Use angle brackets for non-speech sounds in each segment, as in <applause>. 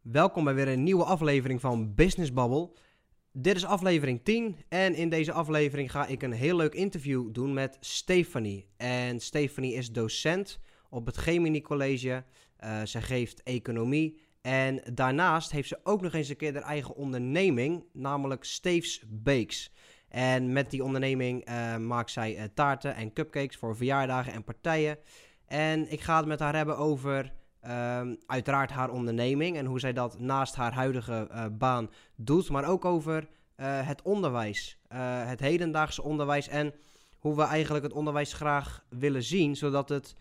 Welkom bij weer een nieuwe aflevering van Business Bubble. Dit is aflevering 10 en in deze aflevering ga ik een heel leuk interview doen met Stephanie. En Stephanie is docent op het Gemini College. Uh, zij geeft economie en daarnaast heeft ze ook nog eens een keer haar eigen onderneming, namelijk Steves Bakes. En met die onderneming uh, maakt zij uh, taarten en cupcakes voor verjaardagen en partijen. En ik ga het met haar hebben over um, uiteraard haar onderneming en hoe zij dat naast haar huidige uh, baan doet, maar ook over het onderwijs, het hedendaagse onderwijs en hoe we eigenlijk het onderwijs graag willen zien, zodat het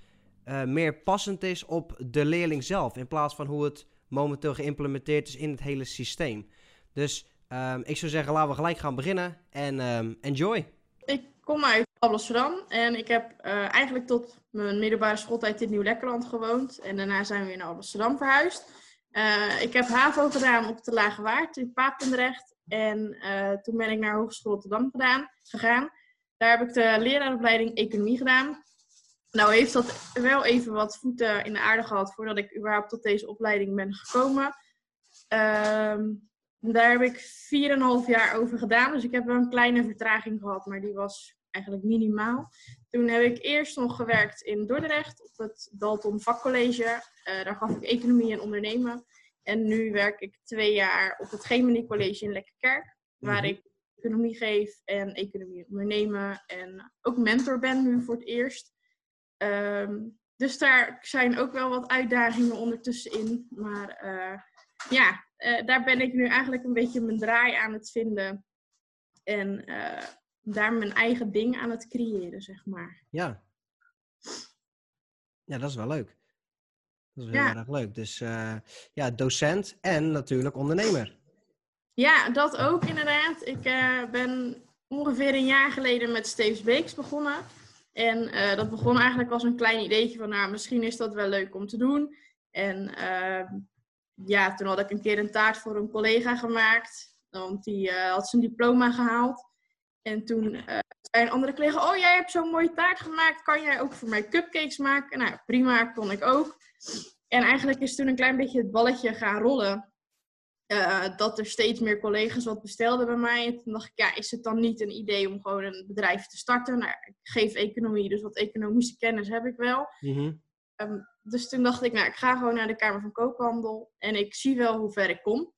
meer passend is op de leerling zelf, in plaats van hoe het momenteel geïmplementeerd is in het hele systeem. Dus um, ik zou zeggen, laten we gelijk gaan beginnen en um, enjoy. Ik kom uit Amsterdam en ik heb uh, eigenlijk tot mijn middelbare schooltijd in Nieuw-Lekkerland gewoond. En daarna zijn we naar Amsterdam verhuisd. Uh, ik heb HAVO gedaan op de Lage Waard in Papendrecht. En uh, toen ben ik naar Hogeschool Rotterdam gedaan, gegaan. Daar heb ik de leraaropleiding Economie gedaan. Nou heeft dat wel even wat voeten in de aarde gehad voordat ik überhaupt tot deze opleiding ben gekomen. Uh, daar heb ik 4,5 jaar over gedaan. Dus ik heb wel een kleine vertraging gehad, maar die was eigenlijk minimaal. Toen heb ik eerst nog gewerkt in Dordrecht op het Dalton Vakcollege. Uh, daar gaf ik economie en ondernemen. En nu werk ik twee jaar op het Gemini College in Lekkerkerk. Waar mm -hmm. ik economie geef en economie en ondernemen. En ook mentor ben nu voor het eerst. Um, dus daar zijn ook wel wat uitdagingen ondertussen in. Maar uh, ja, uh, daar ben ik nu eigenlijk een beetje mijn draai aan het vinden. En uh, daar mijn eigen ding aan het creëren, zeg maar. Ja. Ja, dat is wel leuk. Dat is heel ja. erg leuk. Dus ja, docent en natuurlijk ondernemer. Ja, dat ook inderdaad. Ik ben ongeveer een jaar geleden met Steves Beeks begonnen. En uh, dat begon eigenlijk als een klein ideetje van, nou, misschien is dat wel leuk om te doen. En uh, ja, toen had ik een keer een taart voor een collega gemaakt, want die had zijn diploma gehaald. En toen zei een andere collega, oh, jij hebt zo'n mooie taart gemaakt, kan jij ook voor mij cupcakes maken? Nou, prima, kon ik ook. En eigenlijk is toen een klein beetje het balletje gaan rollen. Uh, dat er steeds meer collega's wat bestelden bij mij. En toen dacht ik, ja, is het dan niet een idee om gewoon een bedrijf te starten? Nou, ik geef economie, dus wat economische kennis heb ik wel. Mm -hmm. um, dus toen dacht ik, nou, ik ga gewoon naar de Kamer van Koophandel en ik zie wel hoe ver ik kom.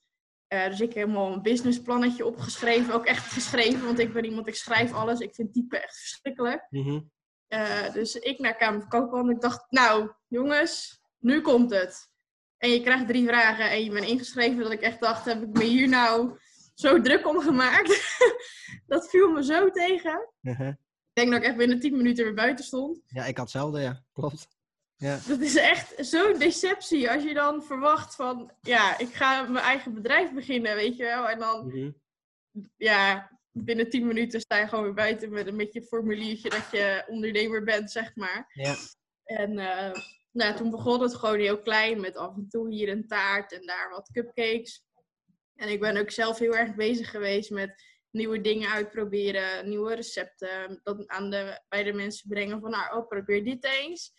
Uh, dus ik heb helemaal een businessplannetje opgeschreven, ook echt geschreven, want ik ben iemand, ik schrijf alles. Ik vind typen echt verschrikkelijk. Mm -hmm. uh, dus ik naar Kamer van Koophandel, ik dacht, nou, jongens, nu komt het. En je krijgt drie vragen en je bent ingeschreven. Dat ik echt dacht, heb ik me hier nou zo druk om gemaakt? <laughs> dat viel me zo tegen. Uh -huh. Ik denk dat ik echt binnen 10 minuten weer buiten stond. Ja, ik had hetzelfde, ja. Klopt. Ja. Dat is echt zo'n deceptie. Als je dan verwacht van, ja, ik ga mijn eigen bedrijf beginnen, weet je wel. En dan, -huh. ja, binnen 10 minuten sta je gewoon weer buiten met een beetje formuliertje dat je ondernemer bent, zeg maar. Ja. En... Uh, nou, toen begon het gewoon heel klein met af en toe hier een taart en daar wat cupcakes. En ik ben ook zelf heel erg bezig geweest met nieuwe dingen uitproberen, nieuwe recepten. Dat aan de, bij de mensen brengen van, nou, oh, probeer dit eens.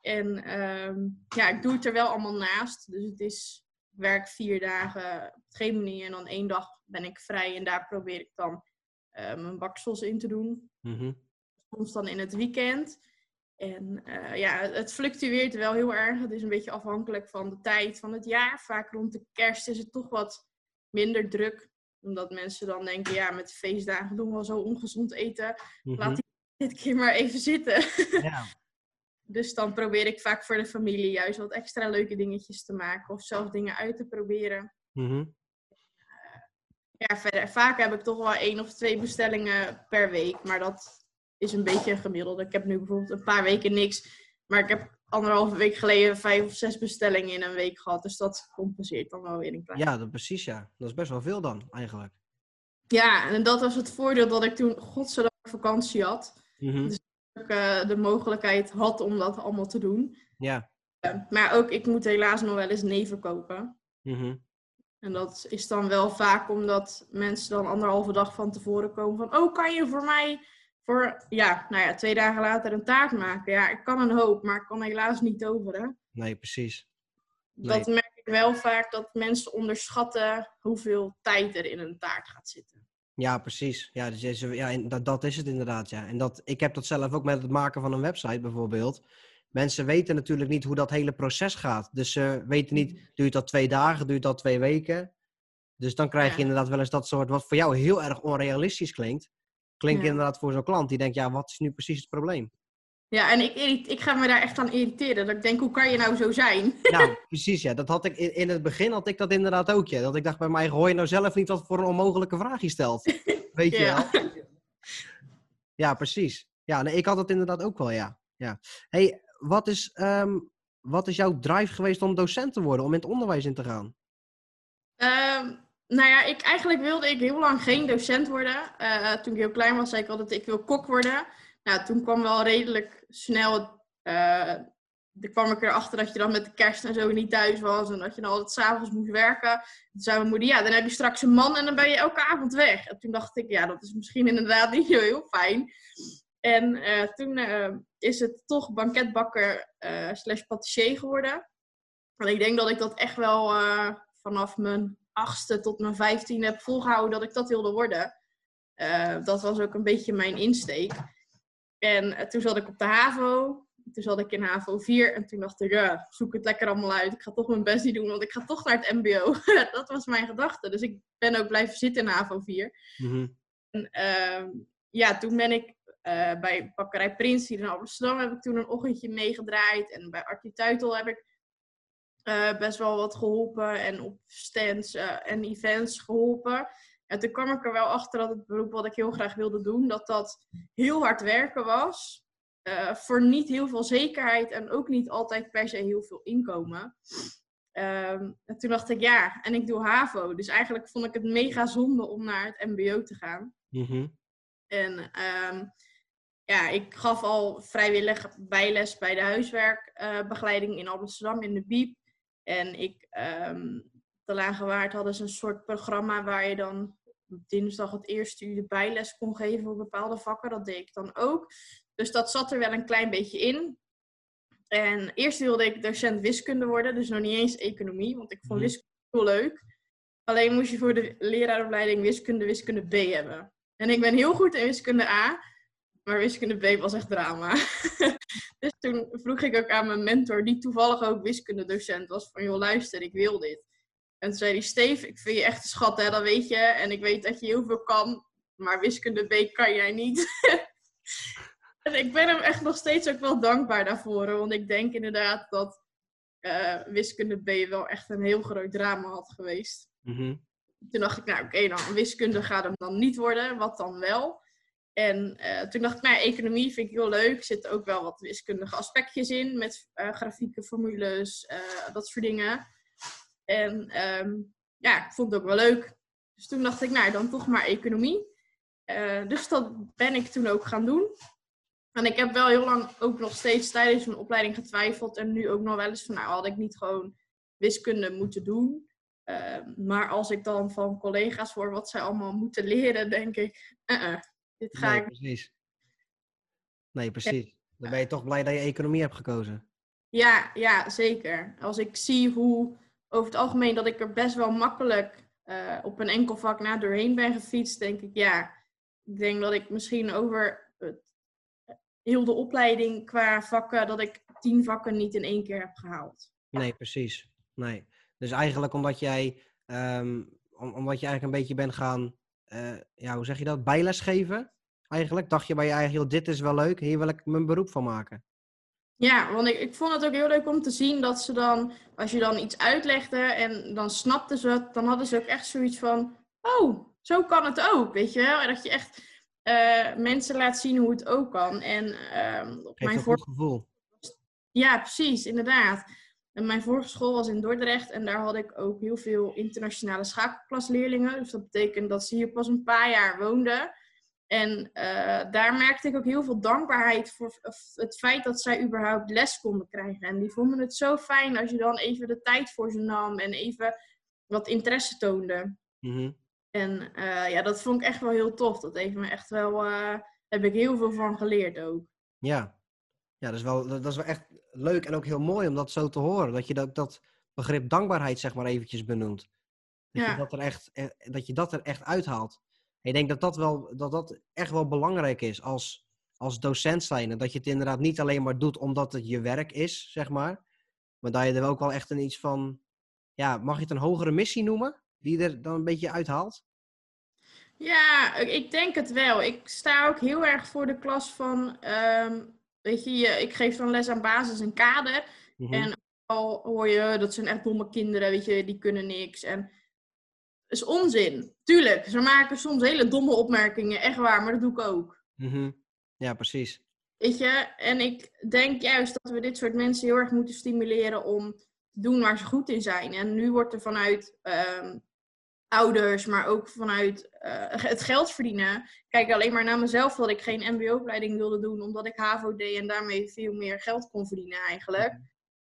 En um, ja, ik doe het er wel allemaal naast. Dus het is werk vier dagen op het Gemini en dan één dag ben ik vrij. En daar probeer ik dan uh, mijn baksels in te doen. Mm -hmm. Soms dan in het weekend. En uh, ja, het fluctueert wel heel erg. Het is een beetje afhankelijk van de tijd van het jaar. Vaak rond de kerst is het toch wat minder druk. Omdat mensen dan denken, ja, met feestdagen doen we al zo ongezond eten. Mm -hmm. Laat die dit keer maar even zitten. Ja. <laughs> dus dan probeer ik vaak voor de familie juist wat extra leuke dingetjes te maken. Of zelf dingen uit te proberen. Mm -hmm. uh, ja, verder, vaak heb ik toch wel één of twee bestellingen per week. Maar dat is een beetje gemiddeld. Ik heb nu bijvoorbeeld een paar weken niks. Maar ik heb anderhalve week geleden vijf of zes bestellingen in een week gehad. Dus dat compenseert dan wel weer een klein. Ja, dat, precies ja. Dat is best wel veel dan, eigenlijk. Ja, en dat was het voordeel dat ik toen godzijdank vakantie had. Mm -hmm. Dus uh, de mogelijkheid had om dat allemaal te doen. Ja. Uh, maar ook, ik moet helaas nog wel eens neven kopen. Mm -hmm. En dat is dan wel vaak omdat mensen dan anderhalve dag van tevoren komen van... Oh, kan je voor mij voor, ja, nou ja, twee dagen later een taart maken. Ja, ik kan een hoop, maar ik kan helaas niet toveren. Nee, precies. Nee. Dat merk ik wel vaak dat mensen onderschatten hoeveel tijd er in een taart gaat zitten. Ja, precies. Ja, dus, ja dat, dat is het inderdaad. Ja. En dat, ik heb dat zelf ook met het maken van een website bijvoorbeeld. Mensen weten natuurlijk niet hoe dat hele proces gaat. Dus ze weten niet, duurt dat twee dagen, duurt dat twee weken? Dus dan krijg je inderdaad wel eens dat soort, wat voor jou heel erg onrealistisch klinkt, klinkt inderdaad voor zo'n klant die denkt, ja, wat is nu precies het probleem? Ja, en ik, ik ga me daar echt aan irriteren. Dat ik denk, hoe kan je nou zo zijn? Ja, <laughs> precies. Ja. Dat had ik in, in het begin had ik dat inderdaad ook. Ja. Dat ik dacht bij mij, hoor je nou zelf niet wat voor een onmogelijke vraag je stelt? <laughs> Weet je ja. wel? Ja, precies. Ja, nee, ik had dat inderdaad ook wel, ja. ja. hey, wat is, um, wat is jouw drive geweest om docent te worden, om in het onderwijs in te gaan? Um, nou ja, ik, eigenlijk wilde ik heel lang geen docent worden. Uh, toen ik heel klein was, zei ik altijd, ik wil kok worden. Nou, toen kwam wel redelijk snel... Uh, er kwam ik erachter dat je dan met de kerst en zo niet thuis was. En dat je dan altijd s'avonds moest werken. Toen zei mijn moeder, ja, dan heb je straks een man en dan ben je elke avond weg. En toen dacht ik, ja, dat is misschien inderdaad <laughs> niet zo heel fijn. En uh, toen uh, is het toch banketbakker slash patissier geworden. En ik denk dat ik dat echt wel vanaf mijn achtste tot mijn vijftien heb volgehouden dat ik dat wilde worden. dat was ook een beetje mijn insteek. En toen zat ik op de HAVO. Toen zat ik in HAVO 4 en toen dacht ik, ja, zoek het lekker allemaal uit. Ik ga toch mijn best niet doen, want ik ga toch naar het MBO. <laughs> dat was mijn gedachte. Dus ik ben ook blijven zitten in HAVO 4. Mm En uh, ja, toen ben ik uh, bij Bakkerij Prins hier in Amsterdam heb ik toen een ochtendje meegedraaid. En bij Artie Tuitel heb ik uh, best wel wat geholpen. En op stands en events geholpen. En toen kwam ik er wel achter dat het beroep wat ik heel graag wilde doen, dat dat heel hard werken was. voor niet heel veel zekerheid en ook niet altijd per se heel veel inkomen. Um, en toen dacht ik, ja, en ik doe HAVO. Dus eigenlijk vond ik het mega zonde om naar het MBO te gaan. Mm -hmm. En um, ja, ik gaf al vrijwillig bijles bij de huiswerkbegeleiding in Amsterdam in de BIEB. En ik, um, de Lage Waard hadden ze een soort programma waar je dan dinsdag het eerste uur de bijles kon geven voor bepaalde vakken. Dat deed ik dan ook. Dus dat zat er wel een klein beetje in. En eerst wilde ik docent wiskunde worden, dus nog niet eens economie, want ik vond mhm. wiskunde heel leuk. Alleen moest je voor de leraaropleiding wiskunde, wiskunde B hebben. En ik ben heel goed in wiskunde A, maar wiskunde B was echt drama. <laughs> dus toen vroeg ik ook aan mijn mentor, die toevallig ook wiskundedocent was, van joh luister, ik wil dit. En toen zei hij, Steve, ik vind je echt een schat, hè, dat weet je. En ik weet dat je heel veel kan, maar wiskunde B kan jij niet. <laughs> en ik ben hem echt nog steeds ook wel dankbaar daarvoor. Want ik denk inderdaad dat uh, wiskunde B wel echt een heel groot drama had geweest. Mhm. Toen dacht ik, nou oké, dan wiskunde gaat hem dan niet worden. Wat dan wel? En uh, toen dacht ik, nou, economie vind ik heel leuk. Er zitten ook wel wat wiskundige aspectjes in. Met uh, grafieken, formules, dat soort dingen. En um, ja, ik vond het ook wel leuk. Dus toen dacht ik, nou, dan toch maar economie. dus dat ben ik toen ook gaan doen. En ik heb wel heel lang ook nog steeds tijdens mijn opleiding getwijfeld. En nu ook nog wel eens van, nou, had ik niet gewoon wiskunde moeten doen. Ehm, maar als ik dan van collega's hoor wat zij allemaal moeten leren, denk ik, uh dit ga nee, ik... precies. Nee, precies. Dan ben je toch blij dat je economie hebt gekozen. Ja, ja, zeker. Als ik zie hoe over het algemeen dat ik er best wel makkelijk uh, op een enkel vak na doorheen ben gefietst, denk ik ja. Ik denk dat ik misschien over het, heel de opleiding qua vakken, dat ik tien vakken niet in één keer heb gehaald. Nee, precies. Nee. Dus eigenlijk omdat jij, um, omdat je eigenlijk een beetje bent gaan uh, ja, hoe zeg je dat, bijles geven? Eigenlijk dacht je bij je eigen, dit is wel leuk, hier wil ik mijn beroep van maken. Ja, want ik, ik vond het ook heel leuk om te zien dat ze dan, als je dan iets uitlegde en dan snapten ze het, dan hadden ze ook echt zoiets van, oh, zo kan het ook, weet je wel? En dat je echt uh, mensen laat zien hoe het ook kan. En uh, op mijn voor... gevoel. Ja, precies, inderdaad. En mijn vorige school was in Dordrecht en daar had ik ook heel veel internationale schakelklasleerlingen. Dus dat betekent dat ze hier pas een paar jaar woonden. En uh, daar merkte ik ook heel veel dankbaarheid voor het feit dat zij überhaupt les konden krijgen. En die vonden het zo fijn als je dan even de tijd voor ze nam en even wat interesse toonde. Mm En uh, ja, dat vond ik echt wel heel tof. Dat heeft me echt wel, uh, heb ik heel veel van geleerd ook. Ja, ja dat, is wel, dat is wel echt leuk en ook heel mooi om dat zo te horen. Dat je dat, dat, begrip dankbaarheid zeg maar eventjes benoemd. Dat, je, dat, er echt, eh, dat je dat er echt uithaalt. Ik denk dat dat, wel, dat dat echt wel belangrijk is als, als docent zijn. En dat je het inderdaad niet alleen maar doet omdat het je werk is, zeg maar. Maar dat je er ook wel echt een iets van, ja, mag je het een hogere missie noemen? Die er dan een beetje uithaalt? Ja, ik denk het wel. Ik sta ook heel erg voor de klas van, ehm, weet je, ik geef dan les aan basis en kader. Mhm. En al hoor je, dat zijn echt domme kinderen, weet je, die kunnen niks. En is onzin. Tuurlijk, ze maken soms hele domme opmerkingen, echt waar, maar dat doe ik ook. Mhm. Ja, precies. Weet je, en ik denk juist dat we dit soort mensen heel erg moeten stimuleren om te doen waar ze goed in zijn. En nu wordt er vanuit ehm, ouders, maar ook vanuit uh, het geld verdienen. Kijk alleen maar naar mezelf dat ik geen MBO-opleiding wilde doen, omdat ik HAVO deed en daarmee veel meer geld kon verdienen eigenlijk. Mhm.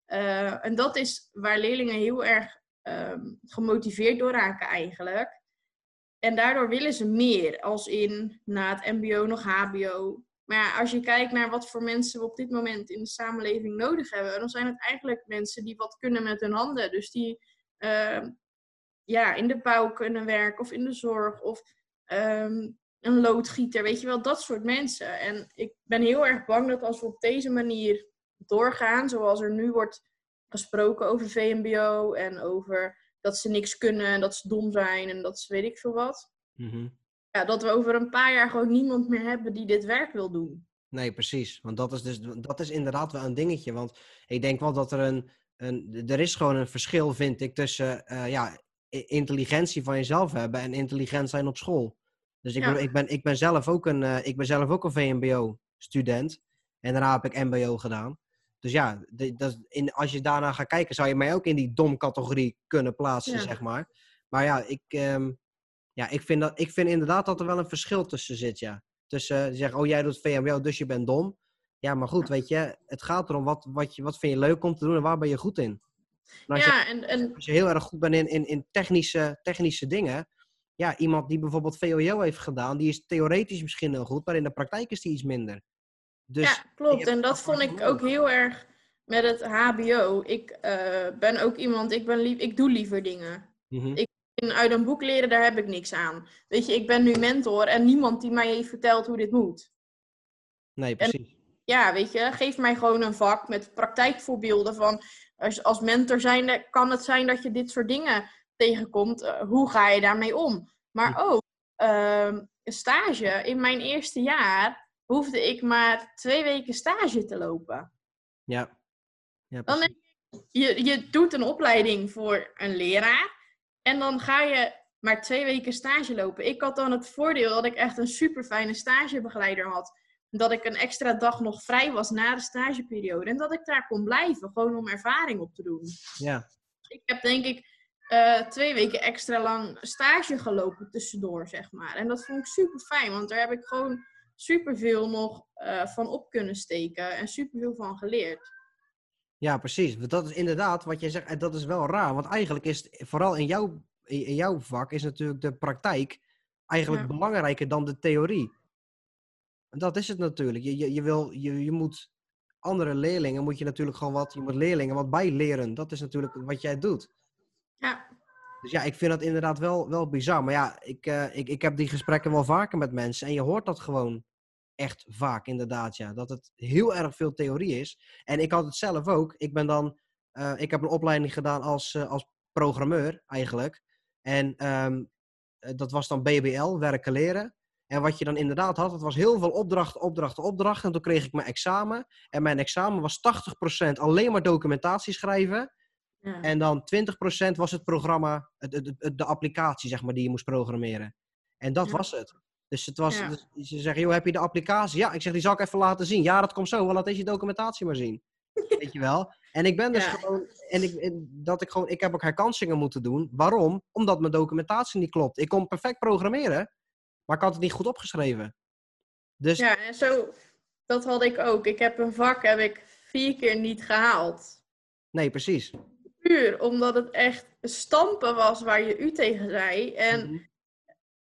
Eh, en dat is waar leerlingen heel erg Ehm, gemotiveerd door raken eigenlijk. En daardoor willen ze meer, als in na het MBO nog HBO. Maar ja, als je kijkt naar wat voor mensen we op dit moment in de samenleving nodig hebben, dan zijn het eigenlijk mensen die wat kunnen met hun handen. Dus die ehm, ja, in de bouw kunnen werken of in de zorg of ehm, een loodgieter, weet je wel, dat soort mensen. En ik ben heel erg bang dat als we op deze manier doorgaan, zoals er nu wordt gesproken over VMBO en over dat ze niks kunnen en dat ze dom zijn en dat ze weet ik veel wat. Mhm. Ja, dat we over een paar jaar gewoon niemand meer hebben die dit werk wil doen. Nee, precies. Want dat is, dus, dat is inderdaad wel een dingetje. Want ik denk wel dat er een, een er is gewoon een verschil, vind ik, tussen uh, ja, intelligentie van jezelf hebben en intelligent zijn op school. Dus ik, ben, ik, ben, ik, ben, zelf ook een, uh, ik ben zelf ook een VMBO-student. En daarna heb ik MBO gedaan. Dus ja, dat, in, als je daarna gaat kijken, zou je mij ook in die dom-categorie kunnen plaatsen, zeg maar. Maar ja, ik, ehm, ja ik, vind dat, ik vind inderdaad dat er wel een verschil tussen zit, ja. Tussen uh, zeggen, oh jij doet VMBO, dus je bent dom. Ja, maar goed, weet je, het gaat erom wat, wat, je, wat vind je leuk om te doen en waar ben je goed in. als, ja, je, en, en... als je heel erg goed bent in, in, in technische, technische dingen, ja, iemand die bijvoorbeeld VOO heeft gedaan, die is theoretisch misschien heel goed, maar in de praktijk is die iets minder. Dus ja, klopt. En dat vond ik ook heel erg met het HBO. Ik uh, ben ook iemand, ik, ben lief, ik doe liever dingen. Mm Ik uit een boek leren, daar heb ik niks aan. Weet je, ik ben nu mentor en niemand die mij heeft verteld hoe dit moet. Nee, precies. ja, weet je, geef mij gewoon een vak met praktijkvoorbeelden van... Als, als mentor zijnde kan het zijn dat je dit soort dingen tegenkomt. Uh, hoe ga je daarmee om? Maar ook uh, stage. In mijn eerste jaar hoefde ik maar twee weken stage te lopen. Ja. ja dan je, je doet een opleiding voor een leraar en dan ga je maar twee weken stage lopen. Ik had dan het voordeel dat ik echt een super fijne stagebegeleider had. Dat ik een extra dag nog vrij was na de stageperiode. En dat ik daar kon blijven, gewoon om ervaring op te doen. Ja. Ik heb denk ik uh, twee weken extra lang stage gelopen tussendoor, zeg maar. En dat vond ik super fijn, want daar heb ik gewoon superveel nog uh, van op kunnen steken en superveel van geleerd. Ja, precies. Dat is inderdaad wat jij zegt. En dat is wel raar. Want eigenlijk is het, vooral in jouw, in jouw vak, is natuurlijk de praktijk eigenlijk belangrijker dan de theorie. En dat is het natuurlijk. Je, je, je, wil, je, je moet andere leerlingen, moet je natuurlijk gewoon wat, je moet leerlingen wat bijleren. Dat is natuurlijk wat jij doet. Ja. Dus ja, ik vind dat inderdaad wel, wel bizar. Maar ja, ik, uh, ik, ik heb die gesprekken wel vaker met mensen. En je hoort dat gewoon echt vaak, inderdaad. Ja. Dat het heel erg veel theorie is. En ik had het zelf ook. Ik ben dan... Uh, ik heb een opleiding gedaan als, uh, als programmeur, eigenlijk. En um, dat was dan BBL, werken leren. En wat je dan inderdaad had, het was heel veel opdrachten, opdrachten, opdrachten. En toen kreeg ik mijn examen. En mijn examen was 80% alleen maar documentatie schrijven. En dan 20% was het programma, de, de, applicatie zeg maar, die je moest programmeren. En dat was het. Dus het was, dus ze zeggen, joh, heb je de applicatie? Ja, ik zeg, die zal ik even laten zien. Ja, dat komt zo, wel laat deze documentatie maar zien. <laughs> Weet je wel? En ik ben dus gewoon, en ik, dat ik gewoon, ik heb ook herkansingen moeten doen. Waarom? Omdat mijn documentatie niet klopt. Ik kon perfect programmeren, maar ik had het niet goed opgeschreven. Dus... Ja, en zo, dat had ik ook. Ik heb een vak, heb ik vier keer niet gehaald. Nee, precies puur omdat het echt stampen was waar je u tegen zei. En mhm.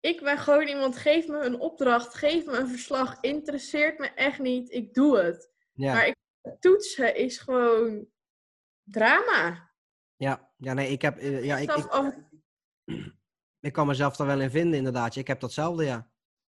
ik ben gewoon iemand, geef me een opdracht, geef me een verslag, interesseert me echt niet, ik doe het. Maar ik, toetsen is gewoon drama. Ja, ja nee, ik heb... eh, ja, ik, ik, <clears throat> ik kan mezelf daar wel in vinden, inderdaad. Ik heb datzelfde, ja.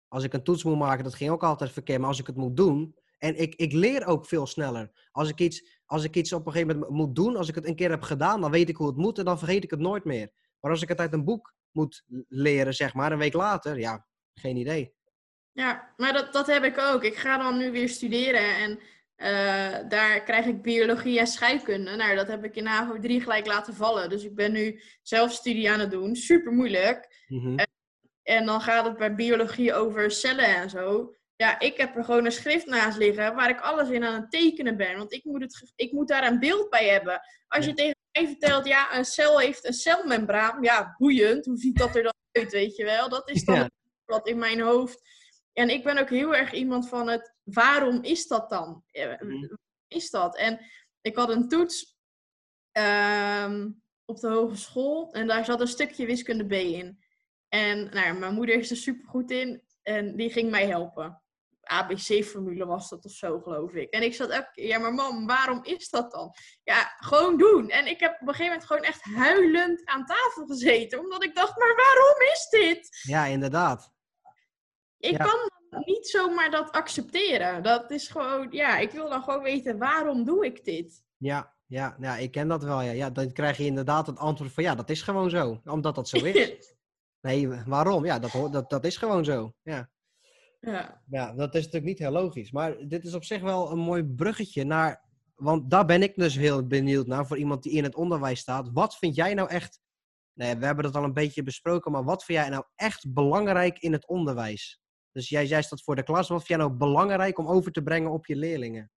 Als ik een toets moet maken, dat ging ook altijd verkeerd. Maar als ik het moet doen... En ik, ik leer ook veel sneller. Als ik, iets, als ik iets op een gegeven moment moet doen, als ik het een keer heb gedaan, dan weet ik hoe het moet en dan vergeet ik het nooit meer. Maar als ik het uit een boek moet leren, zeg maar, een week later, ja, geen idee. Ja, maar dat, dat heb ik ook. Ik ga dan nu weer studeren en eh, daar krijg ik biologie en scheikunde. Nou, dat heb ik in HAVO 3 gelijk laten vallen. Dus ik ben nu zelf studie aan het doen. Super moeilijk. Mhm. en, en dan gaat het bij biologie over cellen en zo. Ja, ik heb er gewoon een schrift naast liggen waar ik alles in aan het tekenen ben. Want ik moet, het, ik moet daar een beeld bij hebben. Als je tegen mij vertelt, ja, een cel heeft een celmembraan. Ja, boeiend. Hoe ziet dat er dan uit, weet je wel? Dat is dan Ja. wat in mijn hoofd. En ik ben ook heel erg iemand van het, waarom is dat dan? Eh, Mhm. Is dat? En ik had een toets ehm, op de hogeschool en daar zat een stukje wiskunde B in. En nou ja, mijn moeder is er super goed in en die ging mij helpen. ABC-formule was dat of zo, geloof ik. En ik zat ook, ja, maar mam, waarom is dat dan? Ja, gewoon doen. En ik heb op een gegeven moment gewoon echt huilend aan tafel gezeten, omdat ik dacht, maar waarom is dit? Ja, inderdaad. Ik Ja. kan niet zomaar dat accepteren. Dat is gewoon, ja, ik wil dan gewoon weten, waarom doe ik dit? Ja, ja, ja, ik ken dat wel. Ja. ja, dan krijg je inderdaad het antwoord van ja, dat is gewoon zo. Omdat dat zo is. <laughs> Nee, waarom? Ja, dat, dat, dat is gewoon zo. Ja. Ja. ja, dat is natuurlijk niet heel logisch. Maar dit is op zich wel een mooi bruggetje naar. Want daar ben ik dus heel benieuwd naar voor iemand die in het onderwijs staat. Wat vind jij nou echt. Nee, we hebben dat al een beetje besproken, maar wat vind jij nou echt belangrijk in het onderwijs? Dus jij, jij staat voor de klas. Wat vind jij nou belangrijk om over te brengen op je leerlingen?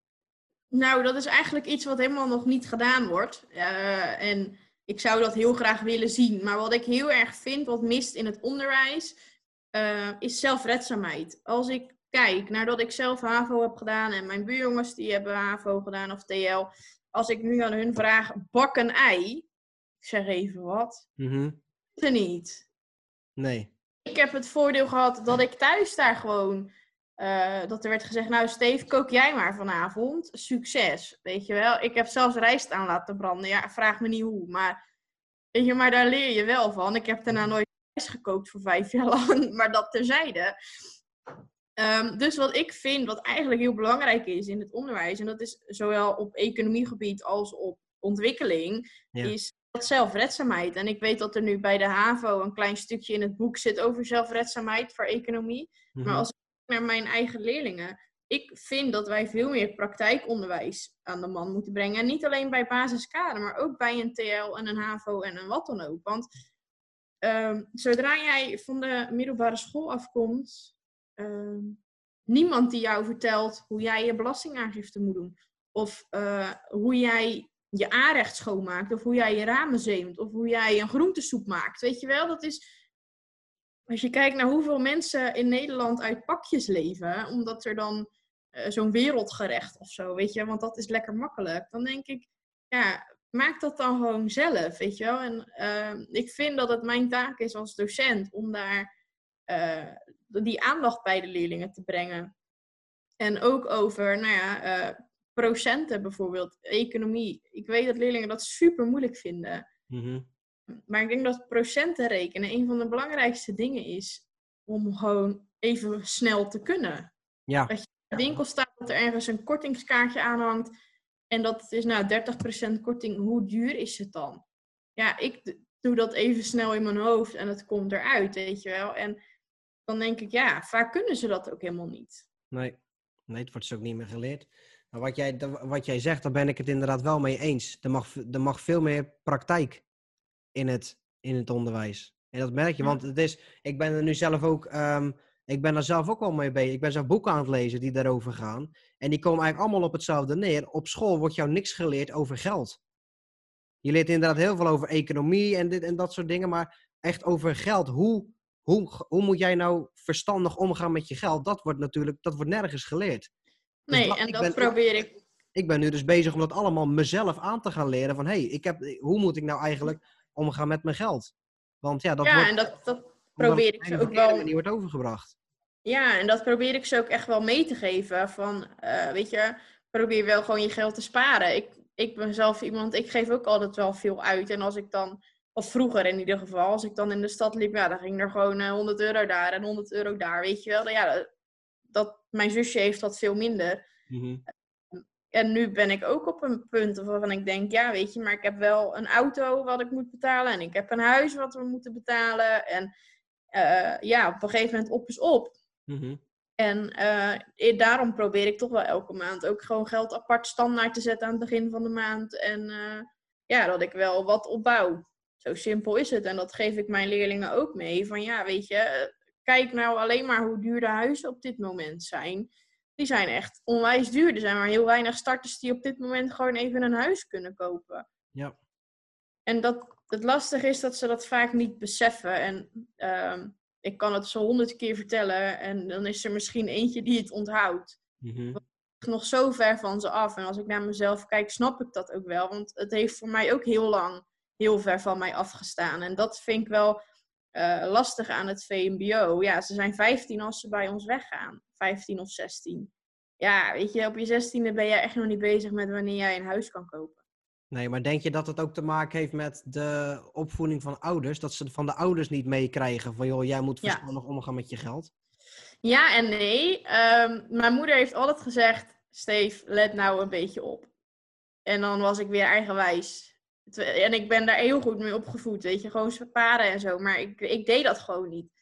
Nou, dat is eigenlijk iets wat helemaal nog niet gedaan wordt. Eh, en ik zou dat heel graag willen zien. Maar wat ik heel erg vind, wat mist in het onderwijs, eh, is zelfredzaamheid. Als ik kijk naar dat ik zelf HAVO heb gedaan en mijn buurjongens die hebben HAVO gedaan of TL. Als ik nu aan hun vraag, bak een ei. Ik zeg even wat. Mhm. Is er niet. Nee. Ik heb het voordeel gehad dat ik thuis daar gewoon. eh, dat er werd gezegd, nou Steve, kook jij maar vanavond. Succes, weet je wel. Ik heb zelfs rijst aan laten branden. Ja, vraag me niet hoe. Maar, weet je, maar daar leer je wel van. Ik heb daarna nooit rijst gekookt voor vijf jaar <laughs> lang. Maar dat terzijde. Ehm, dus wat ik vind, wat eigenlijk heel belangrijk is in het onderwijs... en dat is zowel op economiegebied als op ontwikkeling... Ja. is dat zelfredzaamheid. En ik weet dat er nu bij de HAVO een klein stukje in het boek zit over zelfredzaamheid voor economie. Mhm. Maar als ik kijk naar mijn eigen leerlingen, ik vind dat wij veel meer praktijkonderwijs aan de man moeten brengen. En niet alleen bij basiskader, maar ook bij een TL en een HAVO en een wat dan ook. Want ehm, zodra jij van de middelbare school afkomt, ehm, niemand die jou vertelt hoe jij je belastingaangifte moet doen. Of eh, hoe jij je aanrecht schoonmaakt. Of hoe jij je ramen zeemt. Of hoe jij een groentesoep maakt. Weet je wel, dat is... Als je kijkt naar hoeveel mensen in Nederland uit pakjes leven, omdat er dan eh, zo'n wereldgerecht of zo, weet je, want dat is lekker makkelijk. Dan denk ik, ja, maak dat dan gewoon zelf, weet je wel. En eh, ik vind dat het mijn taak is als docent om daar eh, die aandacht bij de leerlingen te brengen. En ook over, nou ja, eh, procenten bijvoorbeeld, economie. Ik weet dat leerlingen dat super moeilijk vinden. Mhm. Maar ik denk dat procenten rekenen een van de belangrijkste dingen is om gewoon even snel te kunnen. Ja. Dat je in de winkel staat dat er ergens een kortingskaartje aanhangt en dat is nou 30% korting, hoe duur is het dan? Ja, ik doe dat even snel in mijn hoofd en het komt eruit, weet je wel. En dan denk ik, ja, vaak kunnen ze dat ook helemaal niet. Nee. nee, het wordt dus ook niet meer geleerd. Maar wat jij, wat jij zegt, daar ben ik het inderdaad wel mee eens. Er mag, er mag veel meer praktijk in het, in het onderwijs. En dat merk je, want het is, ik ben er nu zelf ook, ehm, ik ben er zelf ook wel mee bezig. Ik ben zelf boeken aan het lezen die daarover gaan. En die komen eigenlijk allemaal op hetzelfde neer. Op school wordt jou niks geleerd over geld. Je leert inderdaad heel veel over economie en dit en dat soort dingen, maar echt over geld. Hoe, hoe, hoe moet jij nou verstandig omgaan met je geld? Dat wordt natuurlijk, dat wordt nergens geleerd. Dus Nee, dat- en dat ben- probeer ik. ik ben nu dus bezig om dat allemaal mezelf aan te gaan leren. Van hé, hey, ik heb, hoe moet ik nou eigenlijk omgaan met mijn geld? Want ja, dat ja, wordt, en dat, probeer ik ze ook wel. manier wordt overgebracht. Ja, en dat probeer ik ze ook echt wel mee te geven. Van, eh, weet je, probeer wel gewoon je geld te sparen. Ik ik ben zelf iemand, ik geef ook altijd wel veel uit. En als ik dan, of vroeger in ieder geval, als ik dan in de stad liep, ja, dan ging er gewoon 100 euro daar en 100 euro daar, weet je wel. Ja, dat, mijn zusje heeft dat veel minder. Mhm. En nu ben ik ook op een punt waarvan ik denk, ja, weet je, maar ik heb wel een auto wat ik moet betalen en ik heb een huis wat we moeten betalen. En uh, ja, op een gegeven moment op is op. Mhm. En uh, daarom probeer ik toch wel elke maand ook gewoon geld apart standaard te zetten aan het begin van de maand. En uh, ja, dat ik wel wat opbouw. Zo simpel is het. En dat geef ik mijn leerlingen ook mee. Van ja, weet je, kijk nou alleen maar hoe duur de huizen op dit moment zijn. Die zijn echt onwijs duur. Er zijn maar heel weinig starters die op dit moment gewoon even een huis kunnen kopen. Ja. En dat, het lastige is dat ze dat vaak niet beseffen. En uh, ik kan het zo honderd keer vertellen en dan is er misschien eentje die het onthoudt. Mm Nog zo ver van ze af. En als ik naar mezelf kijk, snap ik dat ook wel. Want het heeft voor mij ook heel lang heel ver van mij afgestaan. En dat vind ik wel uh, lastig aan het VMBO. Ja, ze zijn 15 als ze bij ons weggaan. 15 of 16. Ja, weet je, op je 16e ben je echt nog niet bezig met wanneer jij een huis kan kopen. Nee, maar denk je dat het ook te maken heeft met de opvoeding van ouders? Dat ze van de ouders niet meekrijgen van, joh, jij moet verstandig omgaan met je geld? Ja en nee. Ehm, mijn moeder heeft altijd gezegd, Steef, let nou een beetje op. En dan was ik weer eigenwijs. En ik ben daar heel goed mee opgevoed, weet je, gewoon sparen en zo. Maar ik, ik deed dat gewoon niet.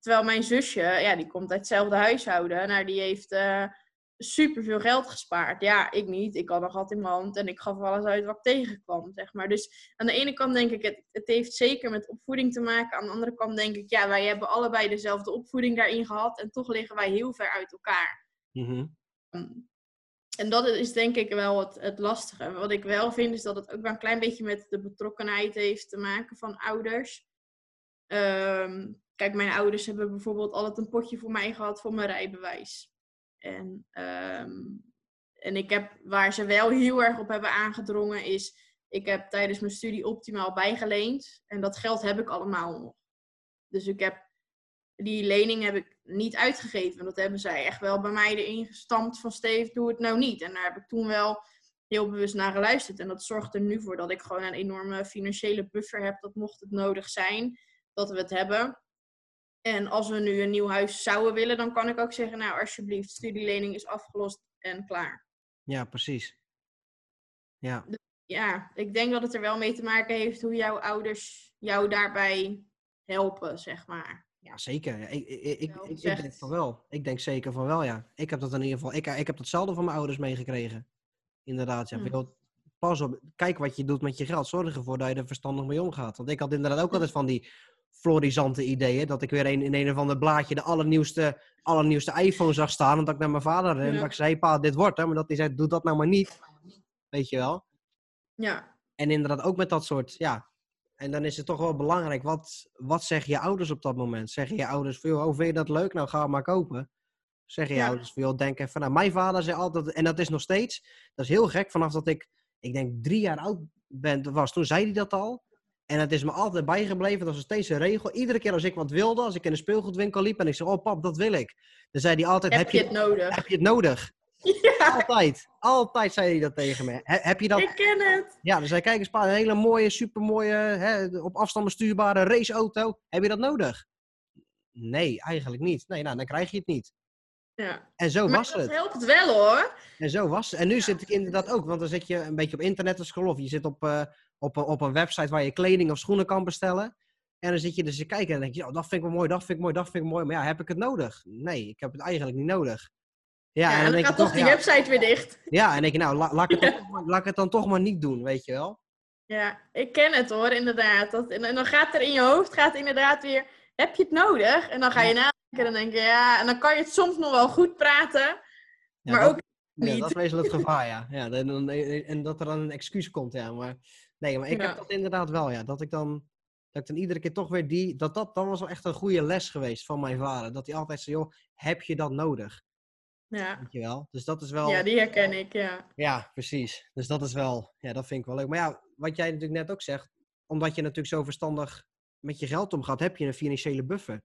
Terwijl mijn zusje, ja, die komt uit hetzelfde huishouden. Nou, die heeft... Uh, super veel geld gespaard. Ja, ik niet. Ik had een gat in mijn hand en ik gaf alles uit wat ik tegenkwam, zeg maar. Dus aan de ene kant denk ik, het, het heeft zeker met opvoeding te maken. Aan de andere kant denk ik, ja, wij hebben allebei dezelfde opvoeding daarin gehad en toch liggen wij heel ver uit elkaar. Mhm. Ehm, en dat is denk ik wel het, het lastige. Wat ik wel vind is dat het ook wel een klein beetje met de betrokkenheid heeft te maken van ouders. Ehm, kijk, mijn ouders hebben bijvoorbeeld altijd een potje voor mij gehad voor mijn rijbewijs. En, ehm, en ik heb, waar ze wel heel erg op hebben aangedrongen, is ik heb tijdens mijn studie optimaal bijgeleend. En dat geld heb ik allemaal nog. Dus ik heb die lening heb ik niet uitgegeven. Dat hebben zij echt wel bij mij erin gestampt van Steve, doe het nou niet. En daar heb ik toen wel heel bewust naar geluisterd. En dat zorgt er nu voor dat ik gewoon een enorme financiële buffer heb. Dat mocht het nodig zijn, dat we het hebben. En als we nu een nieuw huis zouden willen, dan kan ik ook zeggen, nou alsjeblieft, studielening is afgelost en klaar. Ja, precies. Ja. ja, ik denk dat het er wel mee te maken heeft hoe jouw ouders jou daarbij helpen, zeg maar. Ja, zeker. Ik, ik, ik, ik, denk van wel. Ik denk zeker van wel, ja. Ik heb dat in ieder geval. Ik, ik heb hetzelfde van mijn ouders meegekregen. Inderdaad, ja. Hm. Pas op, kijk wat je doet met je geld. Zorg ervoor dat je er verstandig mee omgaat. Want ik had inderdaad ook altijd van die florisante ideeën. Dat ik weer een, in een of ander blaadje de allernieuwste, allernieuwste iPhone zag staan. En dat ik naar mijn vader en dat ik zei, pa, dit wordt hè. Maar dat hij zei, doe dat nou maar niet. Weet je wel? Ja. En inderdaad ook met dat soort, ja. En dan is het toch wel belangrijk, wat, wat zeggen je ouders op dat moment? Zeggen je ouders van, joh, oh, vind je dat leuk? Nou, ga maar kopen. Zeggen je ouders van, joh, denk even. Nou, mijn vader zei altijd, en dat is nog steeds, dat is heel gek, vanaf dat ik, ik denk drie jaar oud ben, was, toen zei hij dat al. En het is me altijd bijgebleven. Dat was steeds een regel. Iedere keer als ik wat wilde, als ik in een speelgoedwinkel liep en ik zei: Oh, pap, dat wil ik. Dan zei hij altijd: Heb, je het nodig? Heb je het nodig? <laughs> Ja. Altijd. Altijd zei hij dat tegen me. heb je dat? Ik ken het. Ja, dan zei kijk eens, pa, een hele mooie, supermooie, hè, op afstand bestuurbare raceauto. Heb je dat nodig? Nee, eigenlijk niet. Nee, nou, dan krijg je het niet. Ja. En zo was het. Dat helpt wel hoor. En zo was het. En nu zit ik inderdaad ook, want dan zit je een beetje op internet te scrollen of je zit op, uh, op, een, op een website waar je kleding of schoenen kan bestellen. En dan zit je dus te kijken en denk je, oh, dat vind ik wel mooi, dat vind ik mooi, dat vind ik mooi. Maar ja, heb ik het nodig? Nee, ik heb het eigenlijk niet nodig. Ja, en dan, dan gaat toch die website weer dicht. Ja, en dan denk je, nou, laat, ik het <laughs> dan, laat ik het dan toch maar niet doen, weet je wel. Ja, ik ken het hoor, inderdaad. Dat, en, dan gaat er in je hoofd, gaat inderdaad weer, heb je het nodig? En dan ga je en dan denk je, ja, en dan kan je het soms nog wel goed praten, maar ook niet. Ja, dat is meestal het gevaar, ja. ja en, en dat er dan een excuus komt, ja. Maar Nee, maar ik heb dat inderdaad wel, ja. Dat ik dan, dat ik dan iedere keer toch weer die, dat dat, dan was wel echt een goede les geweest van mijn vader. Dat hij altijd zei, joh, heb je dat nodig? Ja. Weet je wel? Dus dat is wel... Ja, die herken ik, ja. Ja, precies. Dus dat is wel, ja, dat vind ik wel leuk. Maar ja, wat jij natuurlijk net ook zegt, omdat je natuurlijk zo verstandig met je geld omgaat, heb je een financiële buffer.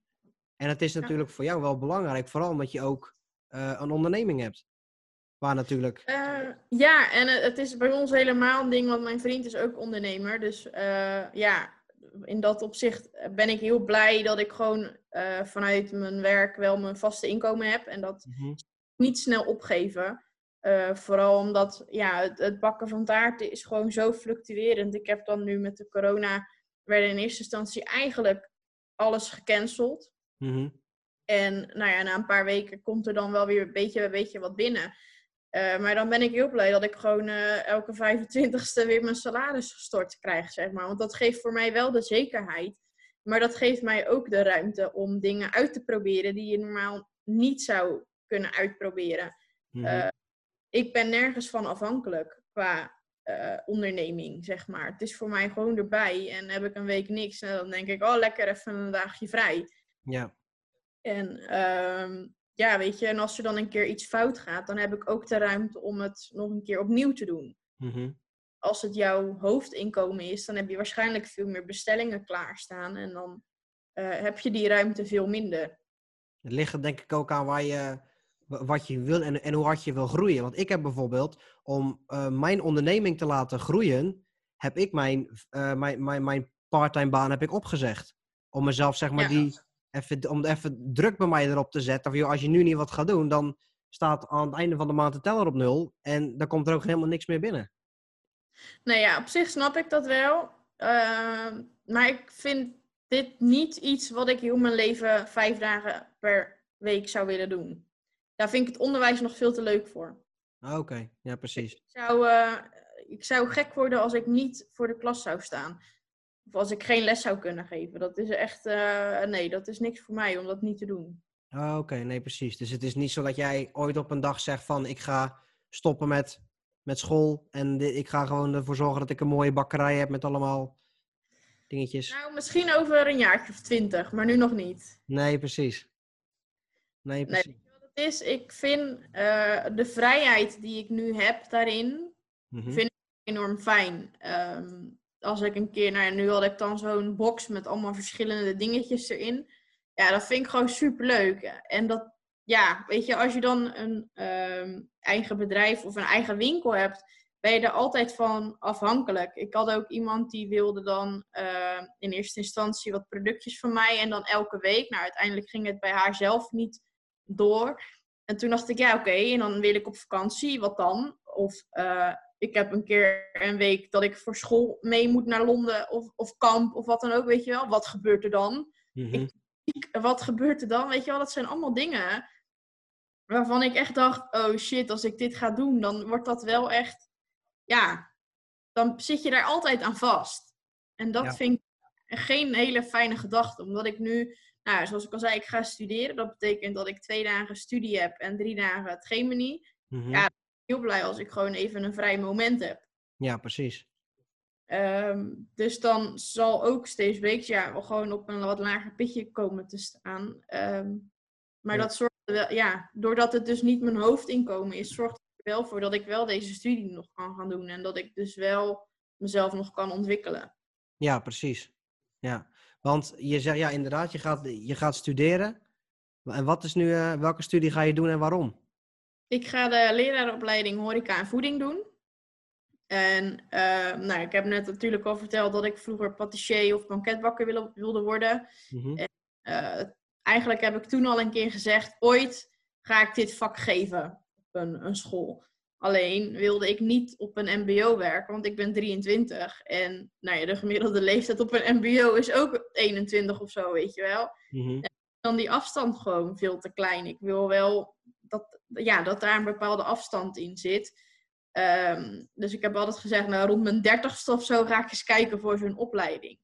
En het is natuurlijk voor jou wel belangrijk, vooral omdat je ook uh, een onderneming hebt. Waar natuurlijk. Uh, ja, en het is bij ons helemaal een ding, want mijn vriend is ook ondernemer. Dus uh, ja, in dat opzicht ben ik heel blij dat ik gewoon vanuit mijn werk wel mijn vaste inkomen heb. En dat mm -hmm. niet snel opgeven. vooral omdat ja, het, het, bakken van taarten is gewoon zo fluctuerend. Ik heb dan nu met de corona, werden in eerste instantie eigenlijk alles gecanceld. Mm -hmm. En nou ja, na een paar weken komt er dan wel weer een beetje, een beetje wat binnen. Uh, maar dan ben ik heel blij dat ik gewoon uh, elke 25ste weer mijn salaris gestort krijg, zeg maar. Want dat geeft voor mij wel de zekerheid. Maar dat geeft mij ook de ruimte om dingen uit te proberen die je normaal niet zou kunnen uitproberen. Mm -hmm. uh, ik ben nergens van afhankelijk qua onderneming, zeg maar. Het is voor mij gewoon erbij. En heb ik een week niks, en dan denk ik, oh, lekker even een dagje vrij. Ja. En um, ja, weet je, en als er dan een keer iets fout gaat, dan heb ik ook de ruimte om het nog een keer opnieuw te doen. Mm -hmm. Als het jouw hoofdinkomen is, dan heb je waarschijnlijk veel meer bestellingen klaarstaan en dan uh, heb je die ruimte veel minder. Het ligt denk ik ook aan waar je, wat je wil en, en hoe hard je wil groeien. Want ik heb bijvoorbeeld, om uh, mijn onderneming te laten groeien, heb ik mijn, uh, mijn, mijn, mijn parttime baan heb ik opgezegd. Om mezelf zeg maar ja. die even, om even druk bij mij erop te zetten. Of joh, als je nu niet wat gaat doen, dan staat aan het einde van de maand de teller op nul. En dan komt er ook helemaal niks meer binnen. Nou ja, op zich snap ik dat wel. Uh, maar ik vind dit niet iets wat ik heel mijn leven vijf dagen per week zou willen doen. Daar vind ik het onderwijs nog veel te leuk voor. Ah, Oké, okay. ja precies. Ik zou, uh, ik zou gek worden als ik niet voor de klas zou staan. Of als ik geen les zou kunnen geven. Dat is echt, uh, nee, dat is niks voor mij om dat niet te doen. Oh, Oké, okay. nee, precies. Dus het is niet zo dat jij ooit op een dag zegt van ik ga stoppen met, met school en ik ga gewoon ervoor zorgen dat ik een mooie bakkerij heb met allemaal dingetjes. Nou, misschien over een jaartje of twintig, maar nu nog niet. Nee, precies. Nee, precies. Nee, wat het is, ik vind uh, de vrijheid die ik nu heb daarin, mm -hmm. vind ik enorm fijn. Um, als ik een keer, nou ja, nu had ik dan zo'n box met allemaal verschillende dingetjes erin. Ja, dat vind ik gewoon super leuk. En dat, ja, weet je, als je dan een um, eigen bedrijf of een eigen winkel hebt, ben je er altijd van afhankelijk. Ik had ook iemand die wilde dan uh, in eerste instantie wat productjes van mij en dan elke week. Nou, uiteindelijk ging het bij haar zelf niet door. En toen dacht ik, ja, oké, en dan wil ik op vakantie, wat dan? Of uh, ik heb een keer een week dat ik voor school mee moet naar Londen of, of kamp of wat dan ook, weet je wel. Wat gebeurt er dan? Mm -hmm. ik, wat gebeurt er dan? Weet je wel, dat zijn allemaal dingen waarvan ik echt dacht, oh shit, als ik dit ga doen, dan wordt dat wel echt, ja, dan zit je daar altijd aan vast. En dat ja. vind ik geen hele fijne gedachte, omdat ik nu, nou, zoals ik al zei, ik ga studeren. Dat betekent dat ik twee dagen studie heb en drie dagen het Gemini. Mm -hmm. Ja, heel blij als ik gewoon even een vrij moment heb. Ja, precies. Um, dus dan zal ook steeds weeks ja, wel gewoon op een wat lager pitje komen te staan. Um, maar ja. dat zorgt wel, ja, doordat het dus niet mijn hoofdinkomen is, zorgt er wel voor dat ik wel deze studie nog kan gaan doen. En dat ik dus wel mezelf nog kan ontwikkelen. Ja, precies. Ja, want je zegt ja, inderdaad, je gaat, je gaat studeren. En wat is nu, uh, welke studie ga je doen en waarom? Ik ga de leraaropleiding horeca en voeding doen. En uh, nou, ik heb net natuurlijk al verteld dat ik vroeger patissier of banketbakker wilde, wilde worden. Mm-hmm. En, uh, eigenlijk heb ik toen al een keer gezegd, ooit ga ik dit vak geven op een, een school. Alleen wilde ik niet op een mbo werken, want ik ben 23. En nou ja, de gemiddelde leeftijd op een mbo is ook 21 of zo, weet je wel. Mm-hmm. En dan die afstand gewoon veel te klein. Ik wil wel dat, ja, dat daar een bepaalde afstand in zit. Um, dus ik heb altijd gezegd, nou rond mijn dertigste of zo ga ik eens kijken voor zo'n opleiding.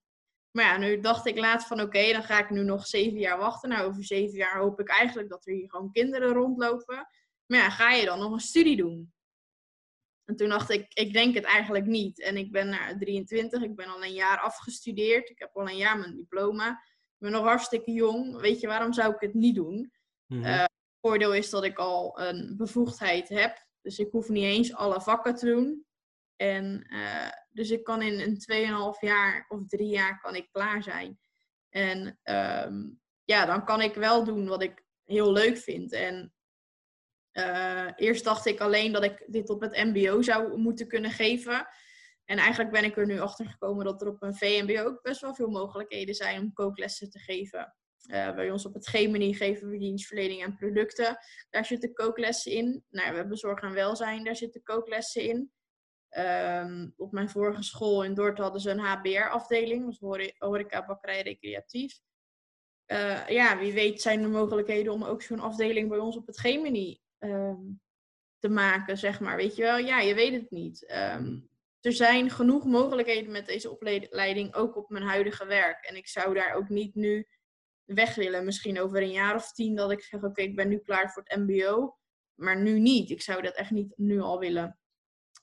Maar ja, nu dacht ik laatst van oké, okay, dan ga ik nu nog zeven jaar wachten. Nou, over zeven jaar hoop ik eigenlijk dat er hier gewoon kinderen rondlopen. Maar ja, ga je dan nog een studie doen? En toen dacht ik, ik denk het eigenlijk niet. En ik ben naar 23, ik ben al een jaar afgestudeerd. Ik heb al een jaar mijn diploma. Ik ben nog hartstikke jong. Weet je, waarom zou ik het niet doen? Mm-hmm. Uh, voordeel is dat ik al een bevoegdheid heb. Dus ik hoef niet eens alle vakken te doen. En uh, dus ik kan in een 2,5 jaar of drie jaar kan ik klaar zijn. En um, ja, dan kan ik wel doen wat ik heel leuk vind. En Eh, eerst dacht ik alleen dat ik dit op het MBO zou moeten kunnen geven. En eigenlijk ben ik er nu achter gekomen dat er op een VMBO ook best wel veel mogelijkheden zijn om kooklessen te geven. Uh, bij ons op het Gemini geven we dienstverlening en producten. Daar zitten kooklessen in. Nou, we hebben zorg en welzijn, daar zitten kooklessen in. Ehm, op mijn vorige school in Dordt hadden ze een HBR-afdeling, dus horeca, bakkerij, recreatief. Uh, ja, wie weet zijn er mogelijkheden om ook zo'n afdeling bij ons op het Gemini ehm, te maken, zeg maar. Weet je wel? Ja, je weet het niet. Ehm, er zijn genoeg mogelijkheden met deze opleiding, ook op mijn huidige werk. En ik zou daar ook niet nu weg willen. Misschien over een jaar of tien dat ik zeg, oké, ik ben nu klaar voor het mbo. Maar nu niet. Ik zou dat echt niet nu al willen.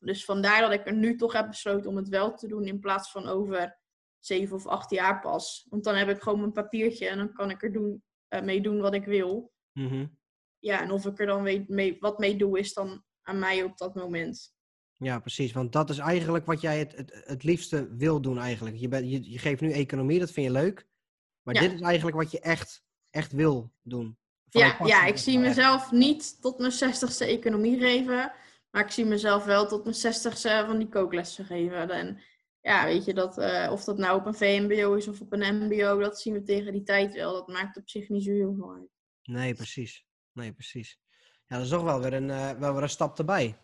Dus vandaar dat ik er nu toch heb besloten om het wel te doen in plaats van over zeven of acht jaar pas. Want dan heb ik gewoon mijn papiertje en dan kan ik er doen, uh, mee doen wat ik wil. Mhm. Ja, en of ik er dan mee, wat mee doe, is dan aan mij op dat moment. Ja, precies. Want dat is eigenlijk wat jij het, het, het liefste wil doen eigenlijk. Je, bent je, je geeft nu economie, dat vind je leuk. Maar dit is eigenlijk wat je echt, echt wil doen. Ja, ja, ik zie mezelf niet tot mijn zestigste economie geven. Maar ik zie mezelf wel tot mijn zestigste van die kooklessen geven. En ja, weet je, dat, uh, of dat nou op een VMBO is of op een MBO, dat zien we tegen die tijd wel. Dat maakt op zich niet zo heel veel uit. Nee, precies. Nee, precies. Ja, dat is toch wel weer een, uh, wel weer een stap erbij.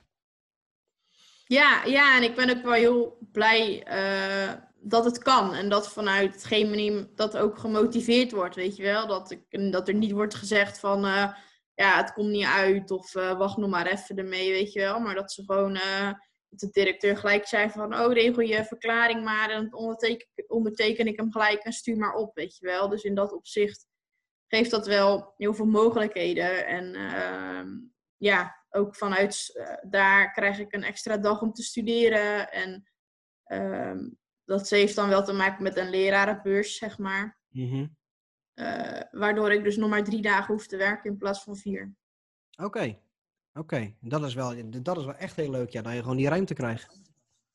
Ja, ja, en ik ben ook wel heel blij uh, dat het kan. En dat vanuit het Gemini dat ook gemotiveerd wordt, weet je wel. Dat, ik, dat er niet wordt gezegd van, uh, ja, het komt niet uit of uh, wacht nog maar even ermee, weet je wel. Maar dat ze gewoon, dat de directeur gelijk zei van, oh, regel je verklaring maar en onderteken, onderteken ik hem gelijk en stuur maar op, weet je wel. Dus in dat opzicht geeft dat wel heel veel mogelijkheden. En ehm, ja, ook vanuit daar krijg ik een extra dag om te studeren. En uh, dat heeft dan wel te maken met een lerarenbeurs, zeg maar. Mm uh, waardoor ik dus nog maar drie dagen hoef te werken in plaats van vier. Oké, oké. Dat, is wel, dat is wel echt heel leuk, ja, dat je gewoon die ruimte krijgt.